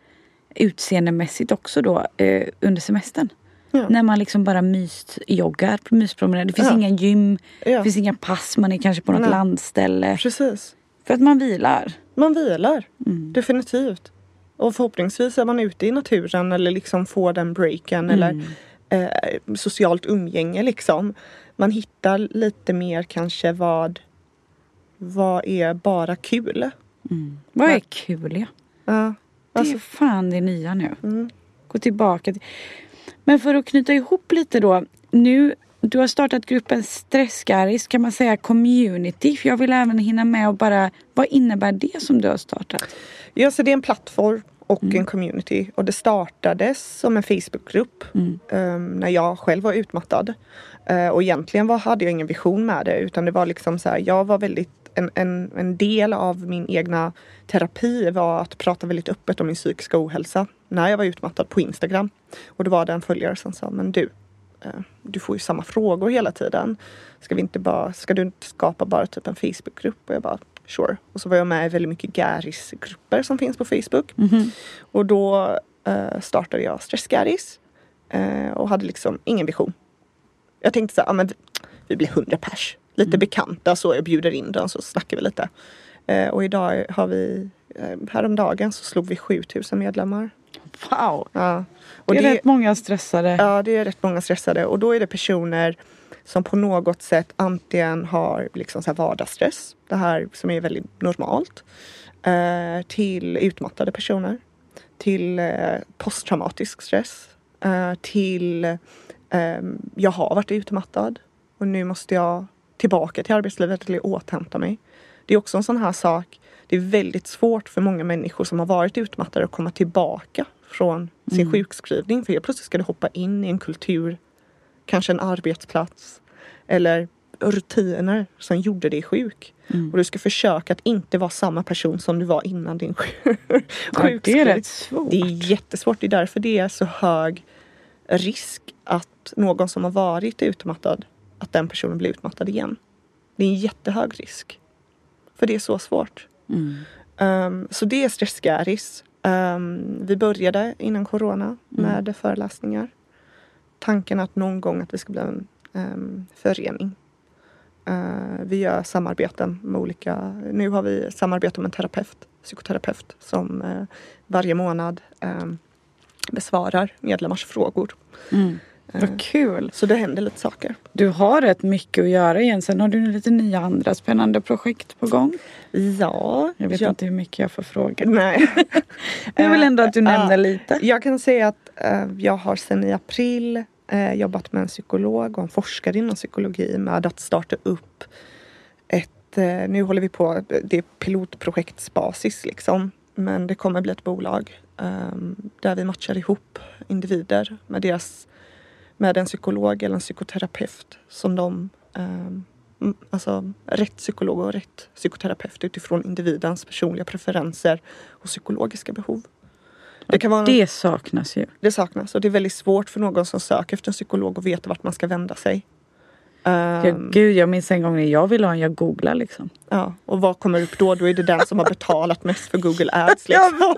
[SPEAKER 1] utseendemässigt också då eh, under semestern.
[SPEAKER 2] Ja.
[SPEAKER 1] När man liksom bara mysjoggar, myspromenader. Det finns
[SPEAKER 2] Ja.
[SPEAKER 1] inga gym, det
[SPEAKER 2] Ja,
[SPEAKER 1] finns inga pass, man är kanske på något
[SPEAKER 2] Nej.
[SPEAKER 1] landställe.
[SPEAKER 2] precis.
[SPEAKER 1] För att man vilar.
[SPEAKER 2] Man vilar,
[SPEAKER 1] Mm.
[SPEAKER 2] definitivt. Och förhoppningsvis är man ute i naturen eller liksom får den breaken eller
[SPEAKER 1] Mm.
[SPEAKER 2] eh, socialt umgänge liksom. Man hittar lite mer kanske vad, vad är bara kul.
[SPEAKER 1] Mm. Vad är kul ja?
[SPEAKER 2] Ja,
[SPEAKER 1] Det
[SPEAKER 2] alltså,
[SPEAKER 1] är fan det nya nu.
[SPEAKER 2] mm,
[SPEAKER 1] Gå tillbaka. Till... Men för att knyta ihop lite då. Nu, du har startat gruppen Stressgaris, kan man säga community. För jag vill även hinna med och bara, vad innebär det som du har startat?
[SPEAKER 2] ja, så det är en plattform och en community. Och det startades som en Facebookgrupp
[SPEAKER 1] Mm.
[SPEAKER 2] um, när jag själv var utmattad. Eh, och egentligen var, hade jag ingen vision med det utan det var liksom så här, jag var väldigt en, en, en del av min egna terapi var att prata väldigt öppet om min psykiska ohälsa när jag var utmattad på Instagram. Och det var det en följare som sa, men du, eh, du får ju samma frågor hela tiden. Ska vi inte bara, ska du inte skapa bara typ en Facebookgrupp? Och jag bara, Sure. Och så var jag med i väldigt mycket Garis-grupper som finns på Facebook.
[SPEAKER 1] Mhm.
[SPEAKER 2] Och då eh, startade jag Stress Garis. Eh, och hade liksom ingen vision. Jag tänkte så här, ah, men vi, blir hundra pers. Lite bekanta så jag bjuder in dem så snackar vi lite. Eh, och idag har vi, eh, häromdagen så slog vi 7000 medlemmar.
[SPEAKER 1] Wow!
[SPEAKER 2] Ja. Och
[SPEAKER 1] det är rätt många stressade.
[SPEAKER 2] Ja, det är rätt många stressade och då är det personer som på något sätt antingen har liksom så här vardagsstress, det här som är väldigt normalt, eh, till utmattade personer, till eh, posttraumatisk stress, eh, till eh, jag har varit utmattad och nu måste jag tillbaka till arbetslivet eller återhämta mig. Det är också en sån här sak, det är väldigt svårt för många människor som har varit utmattade att komma tillbaka från sin sjukskrivning. För helt plötsligt ska du hoppa in i en kultur, kanske en arbetsplats eller rutiner som gjorde dig sjuk. Och du ska försöka att inte vara samma person som du var innan din sjuk-
[SPEAKER 1] Ja, det är
[SPEAKER 2] sjukskrivning.
[SPEAKER 1] rätt svårt.
[SPEAKER 2] Det är jättesvårt. Det är därför det är så hög risk att någon som har varit utmattad, att den personen blir utmattad igen. Det är en jättehög risk. För det är så svårt.
[SPEAKER 1] Mm.
[SPEAKER 2] Um, så det är stressgäris. Um, vi började innan corona med föreläsningar. Tanken att någon gång att vi ska bli en um, förening. Uh, vi gör samarbeten med olika, nu har vi samarbete med en terapeut, psykoterapeut som uh, varje månad um, besvarar medlemmars frågor.
[SPEAKER 1] Mm.
[SPEAKER 2] Eh,
[SPEAKER 1] Vad kul!
[SPEAKER 2] Så det händer lite saker.
[SPEAKER 1] Du har rätt mycket att göra igen. Sen har du lite nya andra spännande projekt på gång.
[SPEAKER 2] Ja,
[SPEAKER 1] Jag vet
[SPEAKER 2] jag,
[SPEAKER 1] inte hur mycket jag får fråga.
[SPEAKER 2] Nej.
[SPEAKER 1] Jag vill ändå att du nämner lite.
[SPEAKER 2] Jag kan säga att eh, jag har sedan i april eh, jobbat med en psykolog och en forskare inom psykologi med att starta upp ett, eh, nu håller vi på, det är pilotprojektsbasis liksom. Men det kommer bli ett bolag eh, där vi matchar ihop individer med deras, med en psykolog eller en psykoterapeut som de eh, Alltså rätt psykolog och rätt psykoterapeut utifrån individens personliga preferenser och psykologiska behov. Det kan vara
[SPEAKER 1] Det saknas ju.
[SPEAKER 2] det saknas och det är väldigt svårt för någon som söker efter en psykolog att veta vart man ska vända sig.
[SPEAKER 1] Ja,
[SPEAKER 2] Ehm,
[SPEAKER 1] gud, jag minns en gång när jag ville ha en, jag googlade liksom.
[SPEAKER 2] ja, och vad kommer upp då? Då är det den som har betalat mest för Google Ads. Liksom.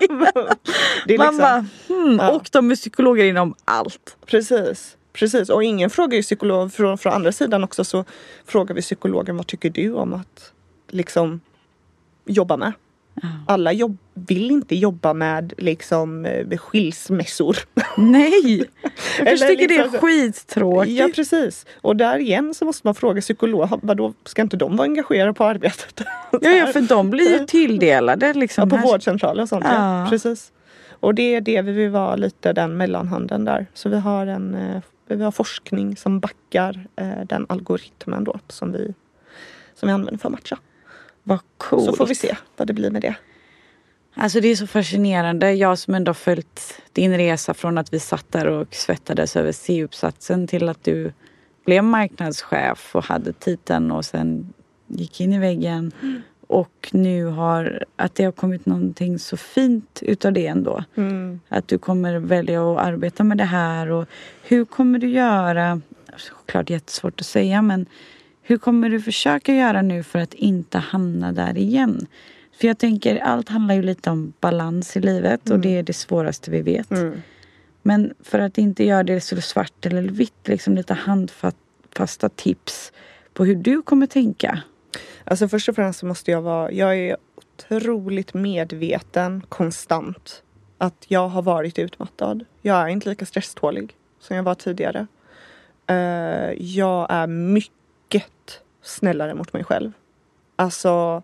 [SPEAKER 2] det är liksom,
[SPEAKER 1] hmm,
[SPEAKER 2] Ja.
[SPEAKER 1] och de är psykologer inom allt.
[SPEAKER 2] precis, precis. Och ingen frågar ju psykolog från, från andra sidan också så frågar vi psykologen vad tycker du om att liksom jobba med? Alla jobb, vill inte jobba med liksom eh, skilsmässor.
[SPEAKER 1] Nej! Jag
[SPEAKER 2] Eller
[SPEAKER 1] tycker det är
[SPEAKER 2] liksom
[SPEAKER 1] skittråkigt.
[SPEAKER 2] Ja precis. Och där igen så måste man fråga psykolog, ha- vadå, ska inte de vara engagerade på arbetet?
[SPEAKER 1] Ja, ja, för de blir ju tilldelade liksom.
[SPEAKER 2] ja, på
[SPEAKER 1] här.
[SPEAKER 2] vårdcentraler och sånt. Ja.
[SPEAKER 1] Ja.
[SPEAKER 2] Precis. Och det är det vi vill vara lite den mellanhanden där. Så vi har en eh, vi har forskning som backar eh, den algoritmen då som vi, som vi använder för att matcha.
[SPEAKER 1] Vad coolt.
[SPEAKER 2] Så får vi se vad det blir med det.
[SPEAKER 1] Alltså det är så fascinerande. Jag som ändå har följt din resa från att vi satt där och svettades över C-uppsatsen till att du blev marknadschef och hade titeln och sen gick in i väggen. Och nu har, att det har kommit någonting så fint utav det ändå.
[SPEAKER 2] Mm.
[SPEAKER 1] Att du kommer välja att arbeta med det här och hur kommer du göra? Såklart jättesvårt att säga men hur kommer du försöka göra nu för att inte hamna där igen? För jag tänker allt handlar ju lite om balans i livet och det är det svåraste vi vet.
[SPEAKER 2] Mm.
[SPEAKER 1] Men för att inte göra det så svart eller vitt, liksom lite handfasta tips på hur du kommer tänka.
[SPEAKER 2] Alltså först och främst så måste jag vara, jag är otroligt medveten konstant att jag har varit utmattad. Jag är inte lika stresstålig som jag var tidigare. Eh, jag är mycket snällare mot mig själv. Alltså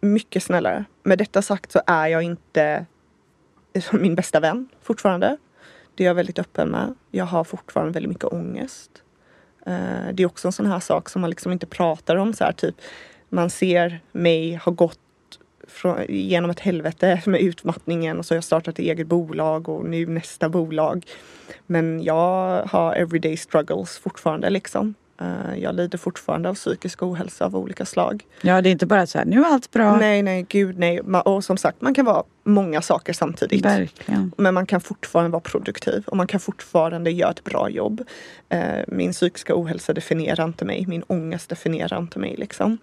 [SPEAKER 2] mycket snällare. Med detta sagt så är jag inte min bästa vän fortfarande. Det är jag väldigt öppen med. Jag har fortfarande väldigt mycket ångest. Eh, det är också en sån här sak som man liksom inte pratar om. Så här, typ, man ser mig ha gått från, genom ett helvete med utmattningen och så har jag startat ett eget bolag och nu nästa bolag. Men jag har everyday struggles fortfarande liksom. Eh, jag lider fortfarande av psykisk ohälsa av olika slag.
[SPEAKER 1] Ja, det är inte bara så här, nu är allt bra.
[SPEAKER 2] Nej, nej, gud nej. Och som sagt, man kan vara många saker samtidigt.
[SPEAKER 1] Verkligen.
[SPEAKER 2] Men man kan fortfarande vara produktiv och man kan fortfarande göra ett bra jobb. Eh, min psykiska ohälsa definierar inte mig. Min ångest definierar inte mig. Liksom.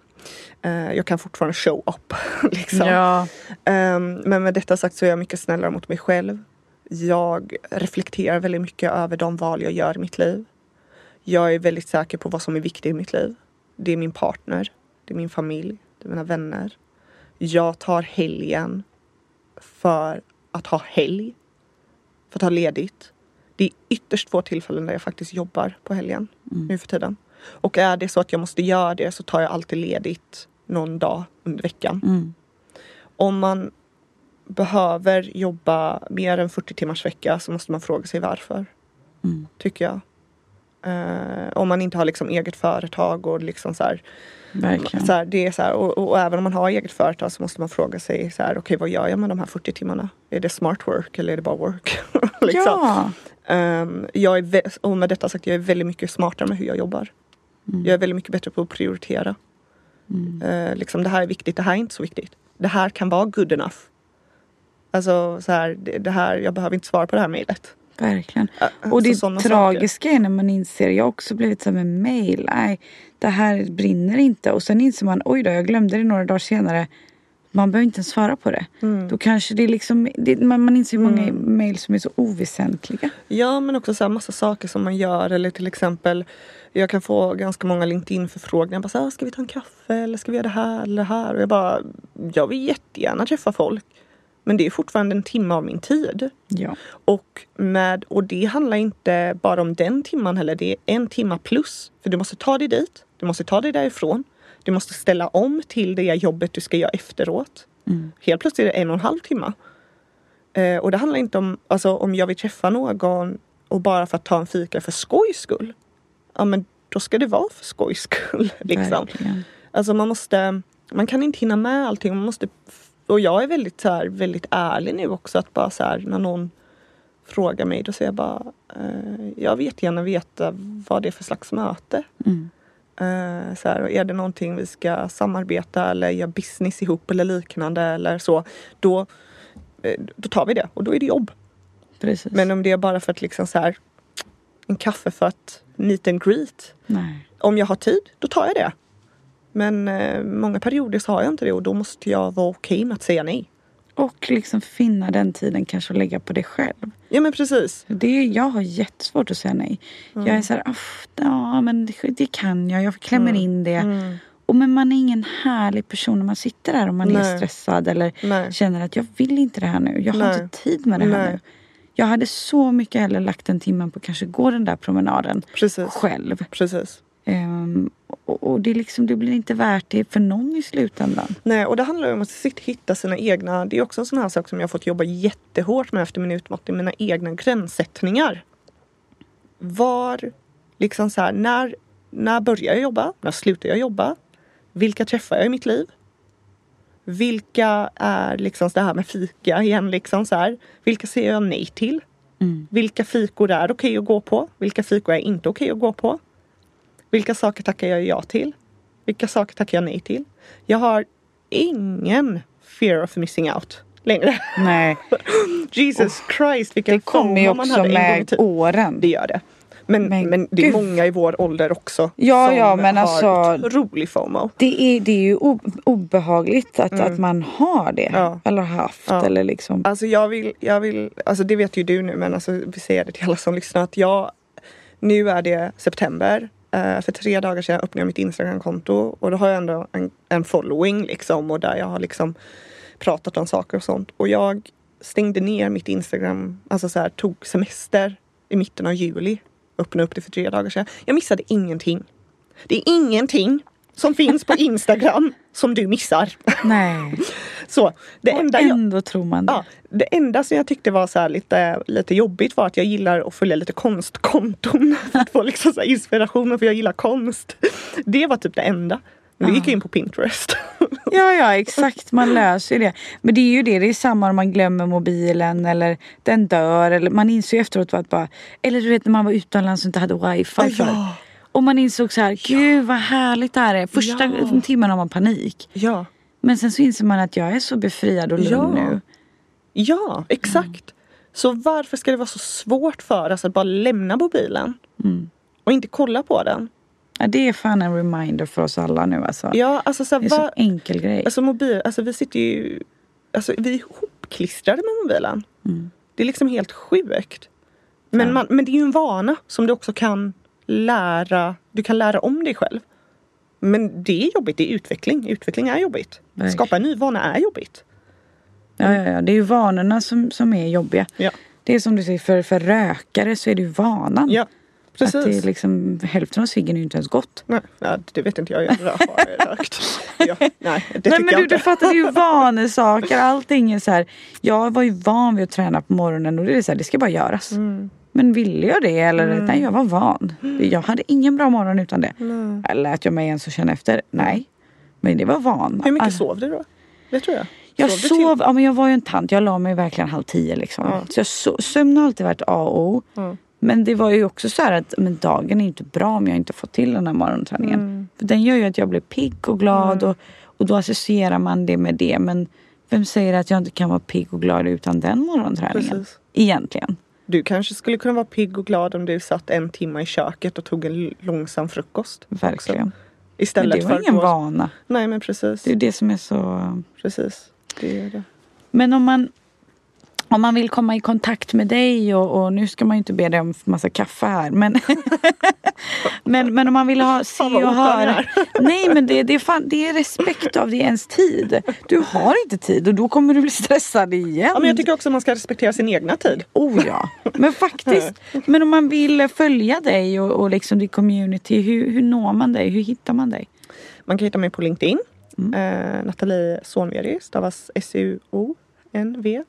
[SPEAKER 2] Eh, jag kan fortfarande show up. liksom.
[SPEAKER 1] Ja,
[SPEAKER 2] Ehm, men med detta sagt så är jag mycket snällare mot mig själv. Jag reflekterar väldigt mycket över de val jag gör i mitt liv. Jag är väldigt säker på vad som är viktigt i mitt liv. Det är min partner, det är min familj, det är mina vänner. Jag tar helgen för att ha helg. För att ha ledigt. Det är ytterst få tillfällen där jag faktiskt jobbar på helgen nu för tiden. Och är det så att jag måste göra det så tar jag alltid ledigt någon dag under veckan
[SPEAKER 1] mm.
[SPEAKER 2] om man behöver jobba mer än 40 timmars vecka så måste man fråga sig varför.
[SPEAKER 1] Mm.
[SPEAKER 2] Tycker jag. Eh, om man inte har liksom eget företag och liksom så här,
[SPEAKER 1] verkligen.
[SPEAKER 2] så här, det är så här, och, och även om man har eget företag så måste man fråga sig så här, okej vad gör jag med de här 40 timmarna? Är det smart work eller är det bara work? liksom.
[SPEAKER 1] Ja,
[SPEAKER 2] Ehm, jag är och med detta sagt, jag är väldigt mycket smartare med hur jag jobbar.
[SPEAKER 1] Mm.
[SPEAKER 2] Jag är väldigt mycket bättre på att prioritera. Eh, liksom, det här är viktigt, det här är inte så viktigt. Det här kan vara good enough. Alltså så här, det, det här, jag behöver inte svara på det här mejlet.
[SPEAKER 1] Verkligen.
[SPEAKER 2] Äh,
[SPEAKER 1] Och det tragiska är när man inser, jag har också blivit så med mail, nej det här brinner inte och sen inser man, oj då jag glömde det några dagar senare. Man behöver inte ens svara på det.
[SPEAKER 2] Mm.
[SPEAKER 1] Då kanske det är liksom, det, man, man inser hur många mail som är så oväsentliga.
[SPEAKER 2] Ja men också så här massa saker som man gör eller till exempel jag kan få ganska många LinkedIn-förfrågningar. Bara så här, ska vi ta en kaffe eller ska vi göra det här eller det här? Och jag bara, jag vill jättegärna träffa folk. Men det är fortfarande en timme av min tid.
[SPEAKER 1] Ja.
[SPEAKER 2] Och, med, och det handlar inte bara om den timman heller. Det är en timma plus. För du måste ta dig dit. Du måste ta dig därifrån. Du måste ställa om till det jobbet du ska göra efteråt.
[SPEAKER 1] Mm.
[SPEAKER 2] Helt plötsligt är det en och en halv timme. Eh, och det handlar inte om, alltså om jag vill träffa någon och bara för att ta en fika för skojs skull. Ja men då ska det vara för skojs skull. Liksom.
[SPEAKER 1] Verkligen.
[SPEAKER 2] Alltså man måste, man kan inte hinna med allting. Man måste, och jag är väldigt, så här, väldigt ärlig nu också att bara så här när någon frågar mig då säger jag bara eh, jag vill jättegärna veta vad det är för slags möte.
[SPEAKER 1] Mm.
[SPEAKER 2] Eh, så här, är det någonting vi ska samarbeta eller göra business ihop eller liknande eller så. Då, eh, då tar vi det och då är det jobb.
[SPEAKER 1] Precis.
[SPEAKER 2] Men om det är bara för att liksom så här en kaffe för att meet and greet.
[SPEAKER 1] nej.
[SPEAKER 2] Om jag har tid, då tar jag det. Men eh, många perioder så har jag inte det och då måste jag vara okej med att säga nej.
[SPEAKER 1] Och liksom finna den tiden kanske att lägga på det själv.
[SPEAKER 2] Ja men precis.
[SPEAKER 1] Det, jag har jättesvårt att säga nej. Jag är så här, "Aff, ja men det, det kan jag, jag klämmer in det.
[SPEAKER 2] Mm.
[SPEAKER 1] Och men man är ingen härlig person när man sitter där och man är
[SPEAKER 2] Nej.
[SPEAKER 1] stressad eller
[SPEAKER 2] Nej.
[SPEAKER 1] känner att jag vill inte det här nu. Jag har
[SPEAKER 2] Nej.
[SPEAKER 1] inte tid med det här nu. Jag hade så mycket hellre lagt den timmen på att kanske gå den där promenaden
[SPEAKER 2] Precis.
[SPEAKER 1] själv.
[SPEAKER 2] Precis.
[SPEAKER 1] Ehm, och, det, liksom, det blir inte värt det för någon i slutändan.
[SPEAKER 2] Nej, och det handlar om att sitt, hitta sina egna, det är också en sån här sak som jag har fått jobba jättehårt med efter min utmattning, mina egna gränssättningar. Var, liksom så här, när, när börjar jag jobba? När slutar jag jobba? Vilka träffar jag i mitt liv? Vilka är liksom det här med fika igen liksom så här. Vilka säger jag nej till?
[SPEAKER 1] Mm.
[SPEAKER 2] Vilka fikor är okej att gå på? Vilka fikor är inte okej att gå på? Vilka saker tackar jag ja till? Vilka saker tackar jag nej till? Jag har ingen fear of missing out längre.
[SPEAKER 1] Nej,
[SPEAKER 2] Jesus Christ vilken
[SPEAKER 1] det kommer ju också med åren.
[SPEAKER 2] Det gör det. Men,
[SPEAKER 1] Men
[SPEAKER 2] men, det är många i vår ålder också
[SPEAKER 1] Ja,
[SPEAKER 2] som
[SPEAKER 1] ja, men
[SPEAKER 2] har
[SPEAKER 1] alltså-
[SPEAKER 2] otrolig FOMO.
[SPEAKER 1] Det är, det är ju obehagligt att, att man har det.
[SPEAKER 2] Mm. Ja.
[SPEAKER 1] Eller haft.
[SPEAKER 2] Ja.
[SPEAKER 1] Eller liksom.
[SPEAKER 2] Alltså jag vill, jag vill, alltså det vet ju du nu men alltså vi säger det till alla som lyssnar att jag, nu är det september. Eh, för tre dagar sedan öppnade jag mitt Instagramkonto och då har jag ändå en, en following liksom och där jag har liksom pratat om saker och sånt. Och jag stängde ner mitt Instagram, alltså så här, tog semester i mitten av juli. Öppnade upp det för tre dagar sedan. Jag missade ingenting. Det är ingenting som finns på Instagram som du missar.
[SPEAKER 1] Nej.
[SPEAKER 2] Så det
[SPEAKER 1] Och
[SPEAKER 2] enda jag,
[SPEAKER 1] ändå tror man det.
[SPEAKER 2] Ja, det enda som jag tyckte var så lite, lite jobbigt var att jag gillar att följa lite konstkonton. För att få liksom så här inspiration för jag gillar konst. Det var typ det enda. Men då gick jag in på Pinterest.
[SPEAKER 1] Ja, ja, exakt. Man löser ju det. Men det är ju det. Det är samma om man glömmer mobilen eller den dör. Eller man inser ju efteråt att bara... Eller du vet när man var utomlands och inte hade wifi för.
[SPEAKER 2] ja.
[SPEAKER 1] Och man insåg så här, gud vad härligt det här är. Första
[SPEAKER 2] Ja.
[SPEAKER 1] timmen har man panik.
[SPEAKER 2] Ja.
[SPEAKER 1] Men sen så inser man att jag är så befriad och lugn
[SPEAKER 2] Ja.
[SPEAKER 1] nu.
[SPEAKER 2] Ja, exakt. Så varför ska det vara så svårt för oss att bara lämna mobilen?
[SPEAKER 1] Mm.
[SPEAKER 2] Och inte kolla på den?
[SPEAKER 1] Ja, det är fan en reminder för oss alla nu alltså.
[SPEAKER 2] Ja, alltså så
[SPEAKER 1] det är
[SPEAKER 2] här,
[SPEAKER 1] så
[SPEAKER 2] var,
[SPEAKER 1] enkel grej.
[SPEAKER 2] alltså mobil, alltså vi sitter ju, alltså vi är ihopklistrade med mobilen.
[SPEAKER 1] Mm.
[SPEAKER 2] Det är liksom helt sjukt. Men,
[SPEAKER 1] Ja.
[SPEAKER 2] man, men det är ju en vana som du också kan lära, du kan lära om dig själv. Men det är jobbigt, det är utveckling. Utveckling är jobbigt.
[SPEAKER 1] Verkligen.
[SPEAKER 2] Skapa en ny vana är jobbigt.
[SPEAKER 1] Ja, ja, ja. Det är ju vanorna som, som är jobbiga.
[SPEAKER 2] Ja,
[SPEAKER 1] Det är som du säger, för, för rökare så är det ju vanan.
[SPEAKER 2] ja
[SPEAKER 1] att det är
[SPEAKER 2] precis.
[SPEAKER 1] liksom, hälften av ciggen är ju inte ens gott.
[SPEAKER 2] Nej, ja, det vet inte jag. Jag har rökt. Ja, nej, det
[SPEAKER 1] Nej men du,
[SPEAKER 2] inte.
[SPEAKER 1] du fattar, det är ju vanesaker. Allting är så här. Jag var ju van vid att träna på morgonen och det är så här, det ska bara göras.
[SPEAKER 2] Mm.
[SPEAKER 1] Men ville jag det eller? Nej, jag var van. Jag hade ingen bra morgon utan det.
[SPEAKER 2] Nej.
[SPEAKER 1] Lät jag mig ens och känna efter? Nej. Men det var van.
[SPEAKER 2] Hur mycket
[SPEAKER 1] Alltså,
[SPEAKER 2] sov du då? Det tror jag.
[SPEAKER 1] Jag sov, ja men jag var ju en tant. Jag la mig verkligen halv tio liksom.
[SPEAKER 2] Ja.
[SPEAKER 1] Så jag so, sömn har alltid varit A och O.
[SPEAKER 2] Ja.
[SPEAKER 1] Men det var ju också så här att men dagen är inte bra om jag inte får till den här morgonträningen.
[SPEAKER 2] Mm.
[SPEAKER 1] För den gör ju att jag blir pigg och glad och, och då associerar man det med det. Men vem säger att jag inte kan vara pigg och glad utan den morgonträningen?
[SPEAKER 2] Precis.
[SPEAKER 1] Egentligen.
[SPEAKER 2] Du kanske skulle kunna vara pigg och glad om du satt en timme i köket och tog en långsam frukost.
[SPEAKER 1] Verkligen. Men
[SPEAKER 2] Istället
[SPEAKER 1] det var
[SPEAKER 2] för
[SPEAKER 1] ingen
[SPEAKER 2] gå-
[SPEAKER 1] vana.
[SPEAKER 2] Nej men precis.
[SPEAKER 1] Det är det som är så...
[SPEAKER 2] Precis. Det är det.
[SPEAKER 1] Men om man, om man vill komma i kontakt med dig och, och nu ska man ju inte be dig om massa kaffe här. Men, men, men om man vill ha, se och höra. Nej men det, det, är fan, det är respekt av det ens tid. Du har inte tid och då kommer du bli stressad igen.
[SPEAKER 2] Ja, men jag tycker också att man ska respektera sin egna tid.
[SPEAKER 1] Oh ja, men faktiskt. Men om man vill följa dig och, och liksom ditt community, hur, hur når man dig? Hur hittar man dig?
[SPEAKER 2] Man kan hitta mig på LinkedIn.
[SPEAKER 1] Mm.
[SPEAKER 2] Eh, Nathalie Sonveri stavas S-U-O-N-V.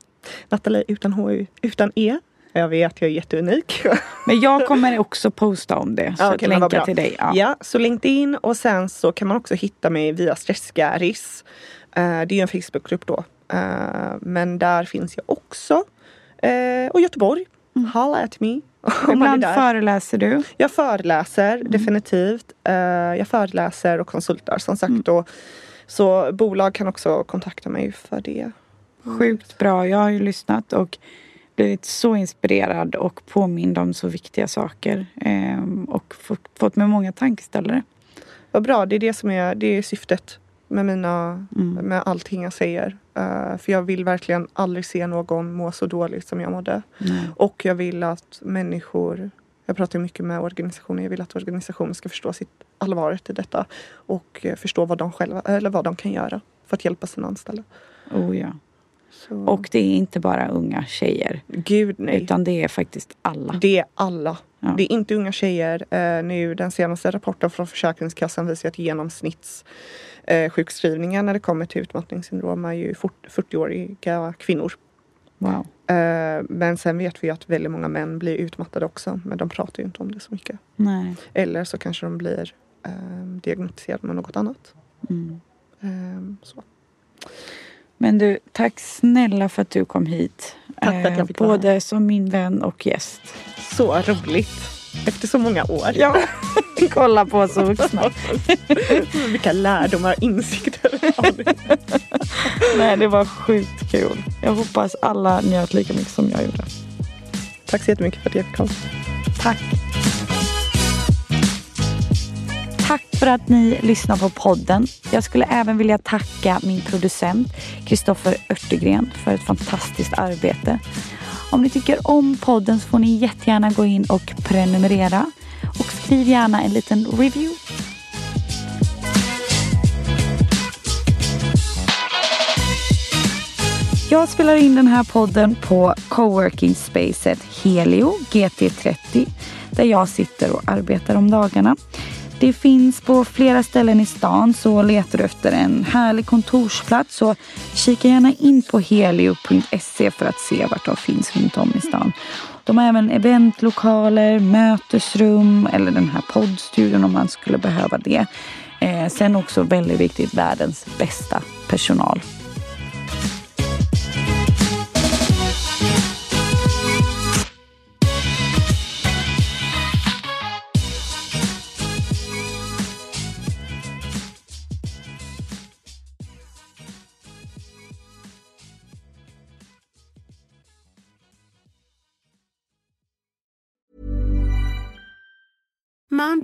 [SPEAKER 2] Nathalie utan H utan E. Jag vet, jag är jätteunik.
[SPEAKER 1] Men jag kommer också posta om det. Så
[SPEAKER 2] Ja, vad
[SPEAKER 1] länka
[SPEAKER 2] bra.
[SPEAKER 1] till dig. Ja.
[SPEAKER 2] Ja. så LinkedIn och sen så kan man också hitta mig via Stressgaris. Eh, det är ju en Facebookgrupp då. Eh, men där finns jag också. Eh, och Göteborg. Holla at me.
[SPEAKER 1] Ibland föreläser du.
[SPEAKER 2] Jag föreläser definitivt. Eh, jag föreläser och konsultar som sagt. Och, så bolag kan också kontakta mig för det.
[SPEAKER 1] Sjukt bra. Jag har ju lyssnat och blivit så inspirerad och påmind om så viktiga saker. Ehm, och fått, med många tankeställare.
[SPEAKER 2] Vad bra, det är det som är, det är syftet med mina, med allting jag säger. Eh, för jag vill verkligen aldrig se någon må så dåligt som jag mådde.
[SPEAKER 1] Nej.
[SPEAKER 2] Och jag vill att människor, jag pratar mycket med organisationer, jag vill att organisationer ska förstå sitt allvaret i detta. Och eh, förstå vad de själva, eller vad de kan göra för att hjälpa sina anställda.
[SPEAKER 1] Oh, ja.
[SPEAKER 2] Så,
[SPEAKER 1] Och det är inte bara unga tjejer.
[SPEAKER 2] gud nej.
[SPEAKER 1] Utan det är faktiskt alla.
[SPEAKER 2] Det är alla.
[SPEAKER 1] Ja.
[SPEAKER 2] Det är inte unga tjejer. Eh, nu den senaste rapporten från Försäkringskassan visar att genomsnitts eh, när det kommer till utmattningssyndrom är ju 40-åriga kvinnor.
[SPEAKER 1] Wow.
[SPEAKER 2] Eh, men sen vet vi att väldigt många män blir utmattade också. Men de pratar ju inte om det så mycket.
[SPEAKER 1] Nej.
[SPEAKER 2] Eller så kanske de blir eh, diagnostiserade med något annat.
[SPEAKER 1] Mm.
[SPEAKER 2] Eh, så.
[SPEAKER 1] Men du, tack snälla för att du kom hit.
[SPEAKER 2] Tack för att jag
[SPEAKER 1] Eh,
[SPEAKER 2] fick vara
[SPEAKER 1] Både som min vän och gäst.
[SPEAKER 2] så roligt. Efter så många år.
[SPEAKER 1] Ja, kolla på oss vuxna.
[SPEAKER 2] Vilka lärdomar och insikter.
[SPEAKER 1] Nej, det var sjukt kul. Jag hoppas alla njöt lika mycket som jag gjorde.
[SPEAKER 2] Tack så jättemycket för att jag fick komma.
[SPEAKER 1] Tack. Tack för att ni lyssnar på podden. Jag skulle även vilja tacka min producent Kristoffer Örtegren för ett fantastiskt arbete. Om ni tycker om podden så får ni jättegärna gå in och prenumerera. Och skriv gärna en liten review. Jag spelar in den här podden på coworking spacet Helio GT30 där jag sitter och arbetar om dagarna. Det finns på flera ställen i stan så letar du efter en härlig kontorsplats så kika gärna in på helio.se för att se vart de finns runt om i stan. De har även eventlokaler, mötesrum eller den här poddstudion om man skulle behöva det. Eh, sen också väldigt viktigt världens bästa personal.
[SPEAKER 3] I'm